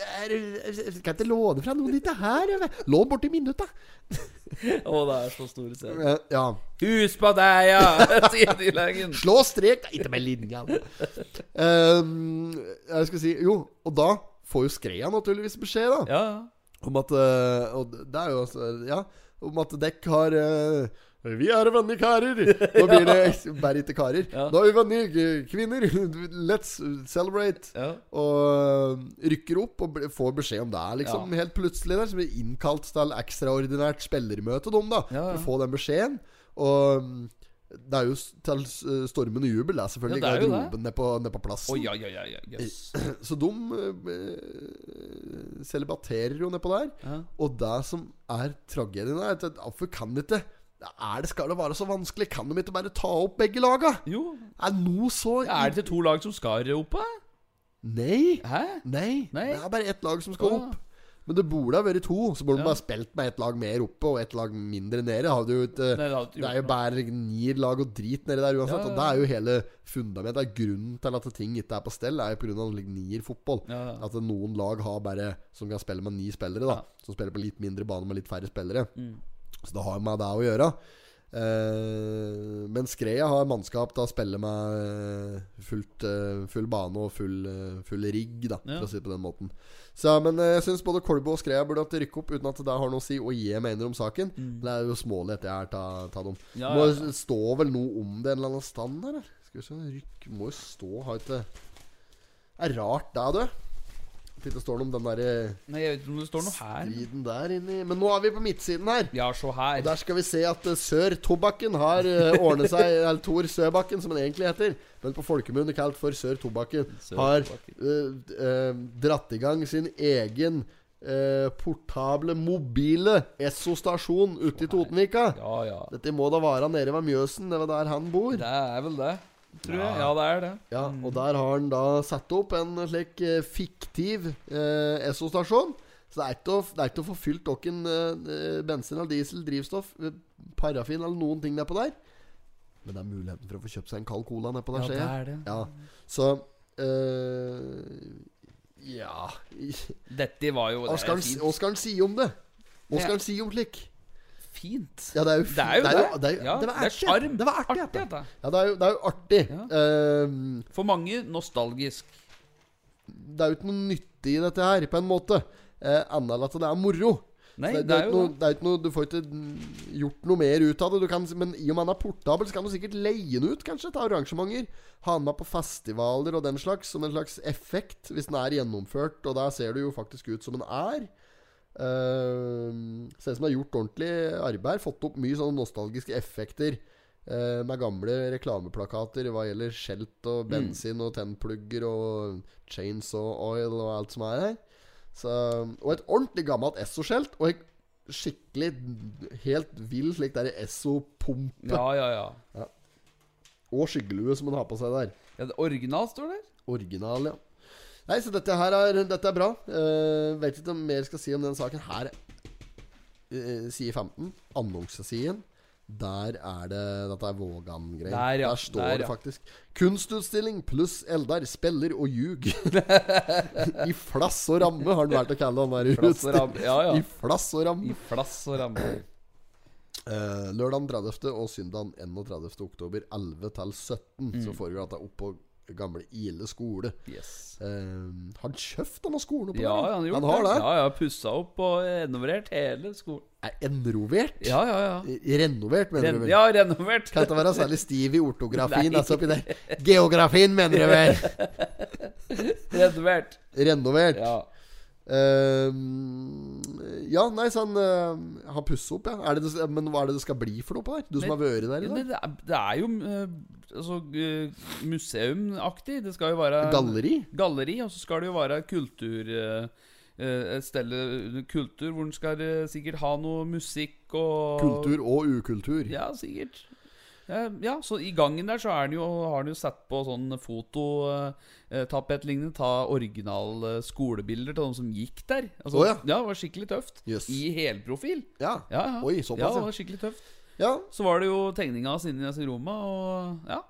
er, jeg kan ikke låne fra noen dette her. Lån borti minutta. Å, det er så store scener. Ja. Hus på deg, ja! De. Slå strek! Ikke med linja. Um, jeg skal si Jo, og da får jo Skreia naturligvis beskjed, da. Ja, Om at eh, Og det er jo altså Ja, om at dekk har eh, vi er venner karer. Nå blir det bare ikke karer. Ja. Nå er vi venner eh, kvinner. Let's celebrate. ja. Og øh, rykker opp og får beskjed om det. Liksom Ja. Helt plutselig der Så blir innkalt til ekstraordinært spillermøte, de, da. For å få den beskjeden. Og mm, det er jo til øh, stormen og jubel, det er selvfølgelig. Ja, det er jo garderoben nede på, ned på plassen. Oh, ja, ja. Jøss. Så de uh, celibaterer jo nedpå der. Ja. Og det som er tragedien, er at hvorfor kan de ikke er det, Skal det være så vanskelig? Kan de ikke bare ta opp begge laga? Jo. Er noe så Er det til to lag som skal opp, da? Nei. Hæ? Nei, Nei? det er bare ett lag som skal opp. Men det burde ha vært to. Så burde de Ja. bare spilt med ett lag mer oppe og ett lag mindre nede. Hadde jo et, Nei, det det er jo bare nier lag og drit nedi der uansett. Ja, ja, Og det er jo hele fundamentet. Grunnen til at ting ikke er på stell, er jo pga. nierfotball. At noen lag har bare som kan spille med ni spillere, da. Som spiller på litt mindre bane med litt færre spillere. Mm. Så det har med det å gjøre. Uh, men Skreia har mannskap til å spille med eh, fullt, uh, full bane og full, uh, full rigg, da, for å si det på den måten. Så, men eh, jeg syns både Kolbo og Skreia burde hatt rykke opp uten at det har noe å si hva jeg mener om saken. Det er jo smålig etter jeg er ta, ta dem. Mm. Ja, må ja, stå vel noe om det en eller annen stand der. Skal vi se Rykk må jo stå Har ikke Det er rart, det, du. At det står noe om den der Nei, jeg vet ikke om det står noe her. striden der inni Men nå er vi på midtsiden her. Ja, se her. Og Der skal vi se at eh, Sør Tobakken har uh, ordnet seg Eller Tor Søbakken, som han egentlig heter, men på folkemunne kalt for Sør Tobakken, Sør har eh, eh, dratt i gang sin egen eh, portable, mobile Esso-stasjon ute i Totenvika. Ja, ja. Dette må da være nede ved Mjøsen, det var der han bor. Det er vel det. Tror jeg. Ja, det er det. Ja, og der har han da satt opp en slik eh, fiktiv eh, Esso-stasjon. Så det er ikke å, det er ikke å få fylt noen eh, bensin eller diesel, drivstoff, eh, parafin eller noen ting nedpå der. Men det er muligheten for å få kjøpt seg en kald cola nedpå der, Ja, ser det jeg. er det. Ja, så eh, Ja Dette var jo hva skal han si om det? Hva skal han si om slik? Fint. Ja, det er jo Det er jo det. det. er det, er Ja, det var det er artig. Det var artig, Artig, dette. Ja, det er jo, det er jo artig. Ja. Ehm, For mange nostalgisk. det er jo ikke noe nyttig i dette her, på en måte. Uh, Annet enn at det er moro. Nei, det, det er jo noe, det. det er ikke noe, Du får ikke mm, gjort noe mer ut av det. Du kan, men i og med han er portabel, så kan du sikkert leie den ut, kanskje, til arrangementer. Ha den med på festivaler og den slags, som en slags effekt, hvis den er gjennomført. Og der ser det jo faktisk ut som den er. Uh, ser ut som det er gjort ordentlig arbeid. Fått opp mye sånne nostalgiske effekter. uh, med gamle reklameplakater hva gjelder skjelt og bensin og tennplugger og chainsaw oil og alt som er her. Så, og et ordentlig gammelt Esso-skjelt. Og et skikkelig helt vill slik der Esso-pumpe. Ja, ja, ja. Og skyggelue som han har på seg der. ja det Original står der. Original, ja. Nei, så dette her er, dette er bra. Uh, vet ikke om mer skal si om den saken. Her uh, side 15, annonsesiden. Der er det Dette er Vågan-greier. Der, ja. der, står Der, det faktisk. Kunstutstilling pluss Eldar spiller og ljug. I flass og ramme har han vært å kalle han der ramme, ja, ja. I flass og ramme. I flass og ramme. Uh, lørdag 30. og søndag 31. oktober 11 til 17 så foregår dette oppå gamle Ile skole. Yes. Har han kjøpt denne skolen Ja, der? han har har det. det. Ja, ja, Pussa opp og renovert hele skolen. Er enrovert? Ja, ja, ja. Renovert, mener Ren du vel? ja, renovert. Kan ikke være særlig stiv i ortografien. Altså oppi der. Geografien, mener du vel? renovert. Renovert. Ja. Eh, ja, nei, så han uh, har pussa opp, ja. Er det men hva er det det skal bli for noe på der? Du som har vært der i dag? det, er, det er jo uh, altså, uh, museumaktig. Det skal jo være Galleri? galleri, og så skal det jo være kultur Et sted kultur hvor en skal sikkert ha noe musikk og Kultur og ukultur. Ja, sikkert. Eh, Ja, så i gangen der så den jo, har han jo satt på sånn fototapetlignende Ta original skolebilder til de som gikk der. Altså, oh, ja. det var skikkelig tøft. Yes. I helprofil. Ja. Ja, ja. Oi, ja, det var skikkelig tøft. ja. Så var det jo tegninga hans inni sin roma og ja.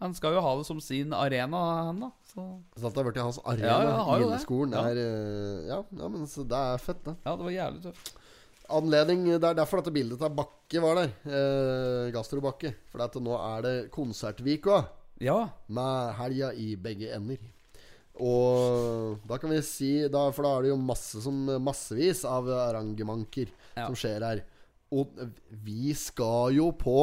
Han skal jo ha det som sin arena, han da. Så Så det har blitt hans arena. Ja, ja, har jo det. Ja. er eh, ja, ja, men så det er fett, det. ja, det var jævlig tøft. Anledning Det er derfor dette bildet av Bakke var der. Eh, Gastrobakke. For at nå er det konsertvika Ja. med helga i begge ender. Og da kan vi si da, For da er det jo masse som, massevis av arrangementer Ja. som skjer her. Og vi skal jo på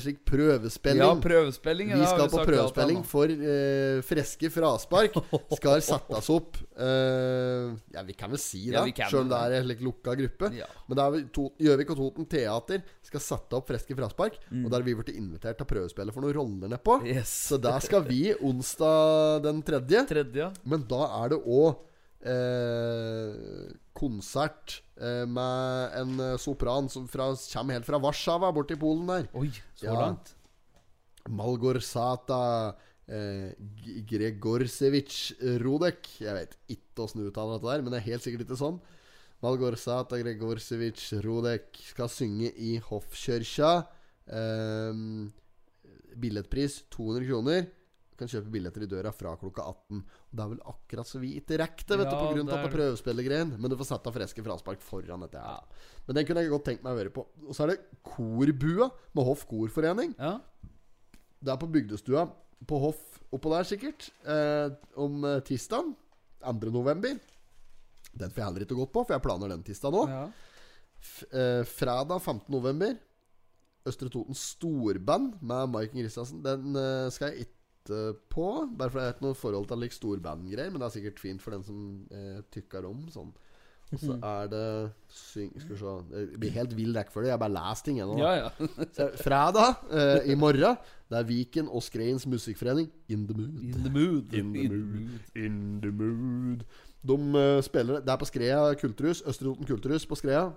slik prøvespilling. ja, prøvespilling. Vi skal på prøvespilling for uh, freske fraspark. Skal settes opp uh, Ja, vi kan vel si det, Ja, kan selv om det er en slik lukka gruppe. Ja. Men det er Gjøvik og Toten Teater skal sette opp freske fraspark. Mm. Og der har vi blitt invitert til å prøvespille for noen roller nedpå. Yes. Så der skal vi onsdag den tredje. Tredje. Men da er det òg eh, konsert eh, med en eh, sopran som fra, kommer helt fra Warszawa, borti Polen der. Oi, så Ja. langt. Malgorzata eh, Gregorsevich Rodek. Jeg vet ikke åssen du uttaler dette der, men det er helt sikkert ikke sånn. Malgorsata Gregorsevich Rodek skal synge i Hoffkirka. Eh, billettpris 200 kroner. Du kan kjøpe billetter i døra fra klokka 18. Og Det er vel akkurat så vi ikke rekker det, vet Ja, av er dette det. prøvespillergreien. Men du får satt av freske fraspark foran dette her. Men den kunne jeg godt tenkt meg å høre på. Og så er det Korbua med Hoff Korforening. Ja. Det er på bygdestua på Hoff oppå der, sikkert. Eh, om tirsdagen tirsdag 2. november. Den får jeg heller ikke gått på, for jeg planer den tirsdag nå. ja. Eh, fredag 15. november. Østre Toten Storband med Maiken Christiansen. Den eh, skal jeg ikke på. Bare fordi jeg har ikke noe forhold til like storbandgreier. Men det er sikkert fint for den som eh, tykker om sånn. Og så er det syng, Skal vi se Det blir helt vill rekkefølge. Jeg bare lest ting ennå. ja, ja. Fredag eh, i morgen Det er Viken og Skreins musikkforening In the mood In the mood. In the mood In the mood De uh, spiller Det er på Skrea kulturhus Østre Toten kulturhus på Skrea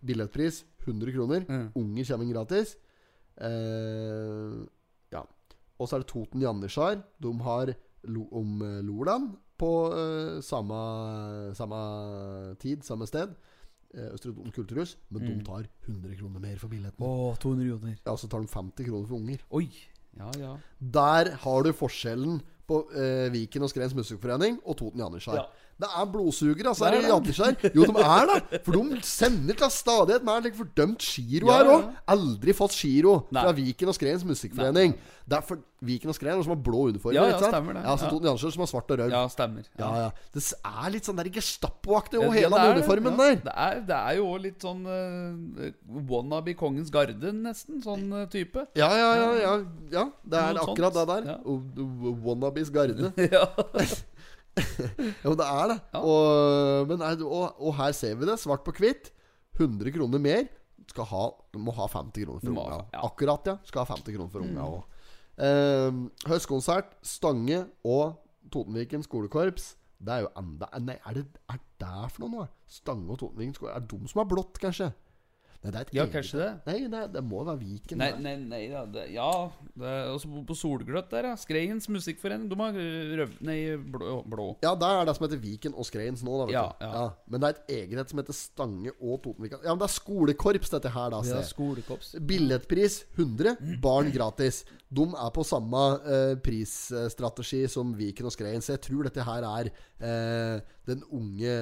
Billettpris 100 kroner Mm. Unger kommer gratis eh, Og så er det Toten Janitsjar. De har lo, om eh, Loland på uh, samme, samme tid, samme sted. Eh, Østre Toten kulturhus. Men de tar 100 kroner mer for billetten. Åh, 200 kroner. Ja, så tar de 50 kroner for unger. Oi. Ja, ja. Der har du forskjellen på uh, Viken og Skrens Musikkforening og Toten Janitsjar. Ja. Det er blodsugere, altså, her i det. Jo, de er det! For de sender til stadighet med like fordømt giro her òg. Aldri fått giro fra Viken og Skrens Musikkforening. Det er for Viken og Skren som har blå uniformer. Ja, ja, stemmer det. Ja, så. Toten Janitsjar som har svart og rød. Ja, stemmer. Ja, ja. Det er litt sånn der Gestapo-aktig over hele den uniformen der. Det er, det er jo òg litt sånn uh, wannabe Kongens Garde, nesten. Sånn uh, type. Ja, ja, ja. ja, ja. Det er Noe sånt. akkurat det der. Wannabes garde. ja. Jo, det er det. Ja. Og, men, er- og, og her ser vi det, svart på hvitt. 100 kroner mer. Skal ha, du må ha 50 kroner for unga. ja. Akkurat, ja. Skal ha 50 kroner for unga òg. Eh, høstkonsert, Stange og Totenviken skolekorps. Det er jo enda Nei, er det er det for noe nå? Stange og Totenviken skole Er det de som har blått, kanskje? Nei, det er et Ja, eget- kanskje det. Nei, det, det må være Viken. Nei, nei, nei da, det, Ja, det er også på, på Solgløtt der, ja. Skreiens musikkforening. De har røv... Nei, blå. blå. Ja, der er det som heter Viken og Skreins nå, da. Vet Ja, du. ja. Men det er et eget et som heter Stange og Totenvika. Ja, men det er skolekorps, dette her, da. Ja, skolekorps skolekops. Billettpris 100, barn gratis. De er på samme eh, prisstrategi som Viken og Skrein. Så jeg tror dette her er eh, den unge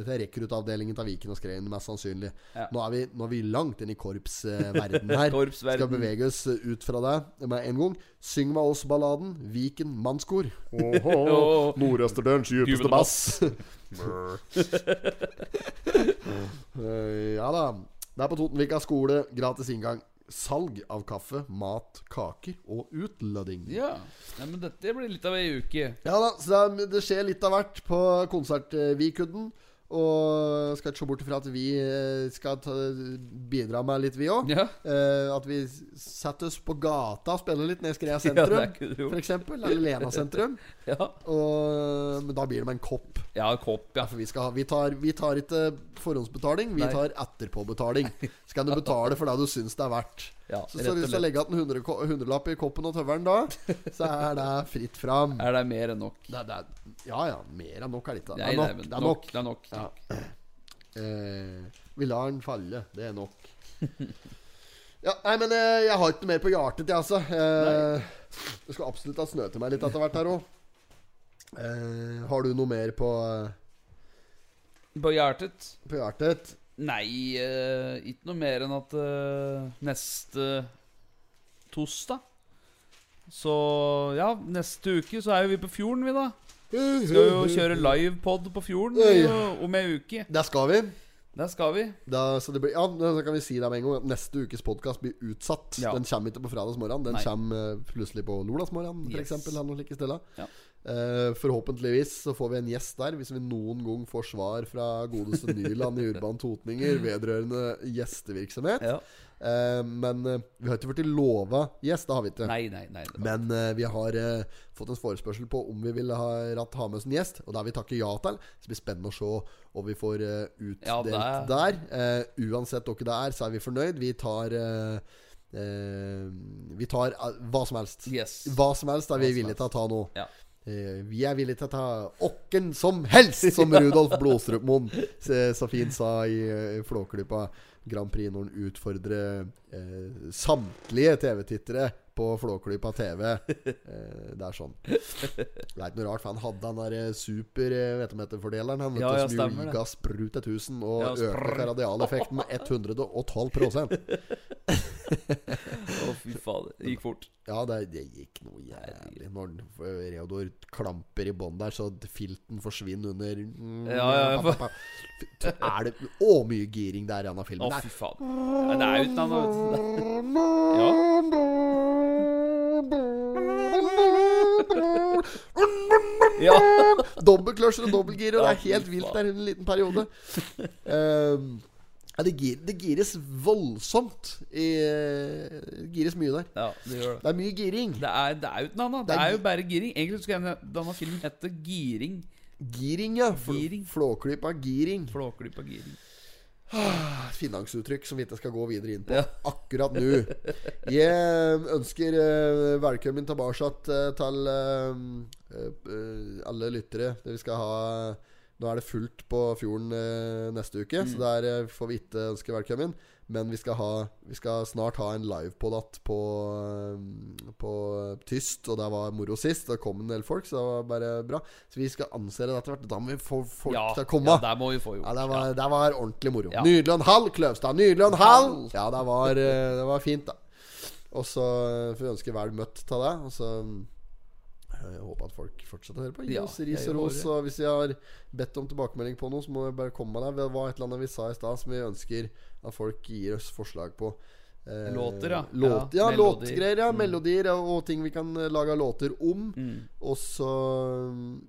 Dette er rekruttavdelingen til Viken og Skreien, mest sannsynlig. Ja. Nå, er vi, nå er vi langt inn i korpsverdenen her. Korpsverden. Skal bevege oss ut fra det med en gang. Syng med oss-balladen. Viken mannskor. Nordøsterdørens Dypeste bass. Eh, ja da. Det er på Totenvika skole. Gratis inngang. Salg av kaffe, mat, kaker og utlødding. Ja. ja, men dette blir litt av ei uke. Ja da, så det, er- det skjer litt av hvert på Konsertvikudden. Og skal ikke se bort fra at vi eh, skal ta, bidra med litt, vi òg. Ja. at vi setter oss på gata og spiller litt ned i Skrea sentrum, ja, f.eks. Eller Lena sentrum. Ja. Og, men da blir det med en kopp. ja, en kopp, ja. For vi, skal, ha- vi, tar, vi tar ikke forhåndsbetaling, vi Nei. tar etterpåbetaling. Så kan du betale for det du syns det er verdt. Ja, Så hvis du har slett. legge igjen en hundrelapp i koppen og tøvelen da, så er det fritt fram. Er det mer enn nok? Det, det, er- ja ja, mer enn nok er det ikke. Det er nok. Det er nok. Det er nok. Ja. Eh, vi lar den falle. Det er nok. Ja, nei, men eh, jeg har ikke noe mer på hjertet, jeg, altså. Eh, det skal absolutt ha snø til meg litt etter hvert her òg. Eh, har du noe mer på, På hjertet? på hjertet? Nei, eh, ikke noe mer enn at eh, neste torsdag Så ja, neste uke så er jo vi på fjorden, vi, da. Skal jo kjøre livepod på fjorden Oi. eh, om ei uke. Der skal vi. Der skal vi. Da, så det blir, ja, da kan vi si det med en gang. at Neste ukes podkast blir utsatt. Ja. Den kommer ikke på fredagsmorgen. Den Nei. kommer eh, plutselig på lørdagsmorgen, Yes. f.eks. Stille. Ja. Eh, forhåpentligvis så får vi en gjest der, hvis vi noen gang får svar fra godeste Nyland i Urban Totninger vedrørende gjestevirksomhet. Ja. Eh, men eh, vi har ikke blitt lova gjest, det har vi ikke. Nei, nei, nei. Men vi har fått en forespørsel på om vi ville ha, ha med oss en gjest. Og det har vi takket ja til. Så det blir spennende å se om vi får utdelt Ja, det der. Uansett hva det er, så er vi fornøyd. Vi tar Vi tar hva som helst. Yes. Hva som helst er vi villige til å ta nå. Ja. Eh, vi er villige til å ta åkken som helst, som Rudolf Blodstrupmoen så, så fint sa i uh, Flåklypa Grand Prix når han utfordrer eh, samtlige TV-tittere på Flåklypa TV. Eh, det er sånn. Det er ikke noe rart, for han hadde den der eh, super eh, vet du hva heter fordeleren Han vet Ja, ja, som jo ga sprut til 1000 og Ja, økte radialeffekten med 112 Å, fy fader. Det gikk fort. Ja, det, det gikk noe jævlig. Når Reodor klamper i bånn der, så filten forsvinner under Ja, ja, ja, for- Er det Å, mye giring der er i denne Å, oh, fy faen. Ja, det er uten annet. Ja. Ja. Dobbeltkløsjer og dobbeltgir, og det er helt vilt der en liten periode. Ja, det, gir, det gires voldsomt. I, det gires mye der. ja, det gjør det. Det er mye giring. Det er, det er jo ikke annet. Det Det er jo bare giring. Egentlig skulle denne, denne filmen etter Giring. Giring, ja. Giring. Flåklypa giring. Flåklypa giring. Finansuttrykk som vi ikke skal gå videre inn på Ja. akkurat nå. Jeg ønsker eh, velkommen tilbake til eh, eh, alle lyttere. Vi skal ha Nå er det fullt på fjorden neste uke, så der eh, får vi ikke ønske velkommen. Men vi skal, ha, vi skal snart ha en livepod igjen på, eh, på tyst, og det var moro sist. Det kom en del folk, så det var bare bra. Så vi skal anse det etter hvert. Da må vi få folk Ja, til å komme. ja, der må vi få gjort. Ja, det var, det var ordentlig moro. Ja. Nydelig og en halv, Kløvstad. Nydelig og en halv! Ja, det var, eh, det var fint, da. Og så får vi ønske vel møtt til deg. Og så eh, jeg håper at folk fortsetter å høre på. Gi Ja, oss ris jeg og ros. Og hvis jeg har bedt om tilbakemelding på noe, så må jeg bare komme med det. Det var et eller annet vi sa i stad som vi ønsker at folk gir oss forslag på. Eh, Låter, ja. Låt, ja, Ja, låtgreier. Ja, Mm. melodier og, og ting vi kan eh, lage låter om. Mm. Og så mm,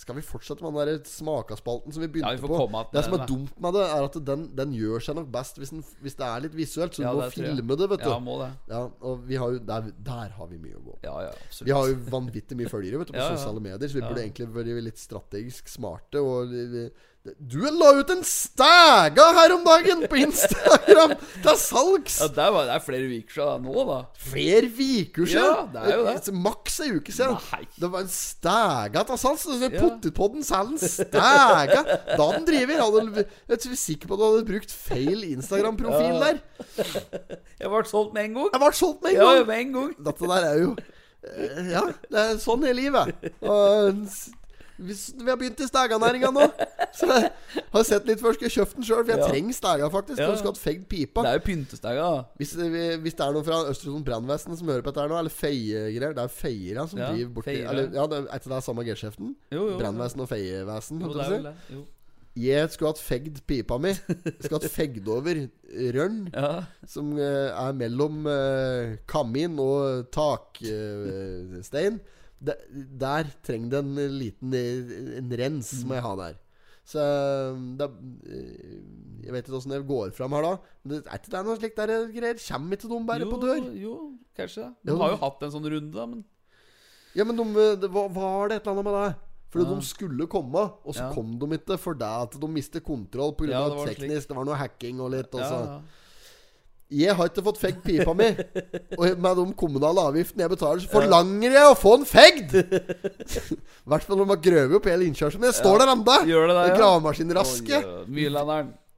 skal vi fortsette med den der smakaspalten som vi begynte Ja, vi på. Det som er dumt med det, er at den, den gjør seg nok best hvis, den, hvis det er litt visuelt. Så Ja, du må det filme det, vet du. Ja, må det. Ja, og vi har jo, der, der har vi mye å gå. Ja, ja, absolutt. Vi har jo vanvittig mye følgere vet du, på Ja, ja. sosiale medier, så vi Ja. burde egentlig vært litt strategisk smarte. Og vi- du la ut en stæga her om dagen på Instagram! Det er salgs! Ja, det, var, det er flere uker siden nå, da. Flere uker siden! Ja, det er jo det. Maks ei uke siden. Nei. Det var en stæga til salgs. Ja. Potetpodden selger en stæga! Da den driver. Hadde, jeg er sikker på at du hadde brukt feil Instagram-profil Ja. der. Jeg ble solgt med en gang. Jeg ble solgt med en gang. Ja, med en gang. Dette der er jo eh, Ja, det er sånn er livet. Og hvis vi har begynt i stæganæringa nå, så jeg har sett litt før. Skal jeg kjøpt den sjøl, for jeg Ja. trenger stæga, faktisk. Ja. Skulle hatt fegd pipa. Det er jo pyntestæga. Hvis, hvis det er noen fra Østersund brannvesen som hører på dette her nå, eller feiegreier Det er feiere som Ja, driver borti. Eller, ja, det er, ikke det samme jo. Brannvesen og feievesen. Holdt jeg på å si. Det. Jeg skulle hatt fegd pipa mi. Jeg skulle hatt fegd over rørn, Ja. som eh, er mellom eh, kamin og takstein. Der, der trenger det en liten En rens, må jeg ha der. Så eh, det, Jeg vet ikke åssen det går fram her da. Men det er ikke det noe slikt der greier? Kommer ikke de bare jo, på dør? Jo, kanskje. De har jo hatt en sånn runde, da, men Ja, men de, det var det et eller annet med det? Fordi Ja. de skulle komme, og så Ja. kom de ikke fordi at de mistet kontroll pga. Ja, det teknisk. Det var noe hacking og litt. Og så. ja. Jeg har ikke fått fegd pipa mi. Og med de kommunale avgiftene jeg betaler, så forlanger jeg å få en fegd! I hvert fall når de har grøvet opp hele innkjørselen. Jeg står der ennå! Gravemaskinraske. Oh.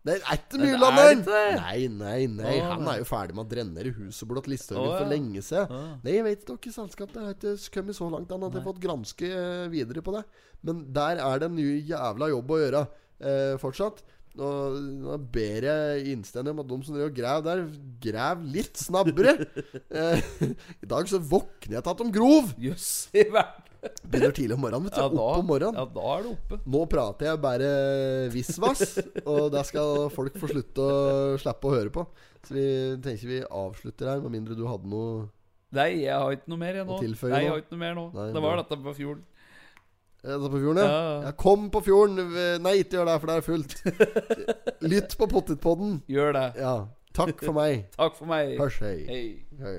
Det er ikke mye, er Landeren! det ikke det? Nei, nei, nei. Oh, Han er jo ferdig med å drenere huset blått Listhaugen Å, for lenge siden. Oh. Nei, jeg vet ikke hvilket selskap det er. Har ikke kommet så langt Han hadde fått granske eh, videre på det. Men der er det en ny jævla jobb å gjøre eh, fortsatt. Og nå ber jeg innstendig om at de som driver og graver der, grav litt snabbere. eh, I dag så våkner jeg til at de grov! Jøss i verden. Begynner tidlig om morgenen. vet du Ja, Opp om morgenen. ja, da er du oppe. Nå prater jeg bare visvas, og det skal folk få slutte å slippe å høre på. Så vi tenker vi avslutter her, med mindre du hadde noe Nei, jeg har ikke noe mer jeg nå. Tilføye Nei, jeg har ikke noe mer nå. Nei, det var dette på fjorden. Dette på fjorden, ja. Ja. ja. Kom på fjorden. Nei, ikke gjør det, for det er fullt. Lytt på Potetpodden. Gjør det. Ja. Takk for meg. Takk for meg. Hørs, hei. Hei. hei.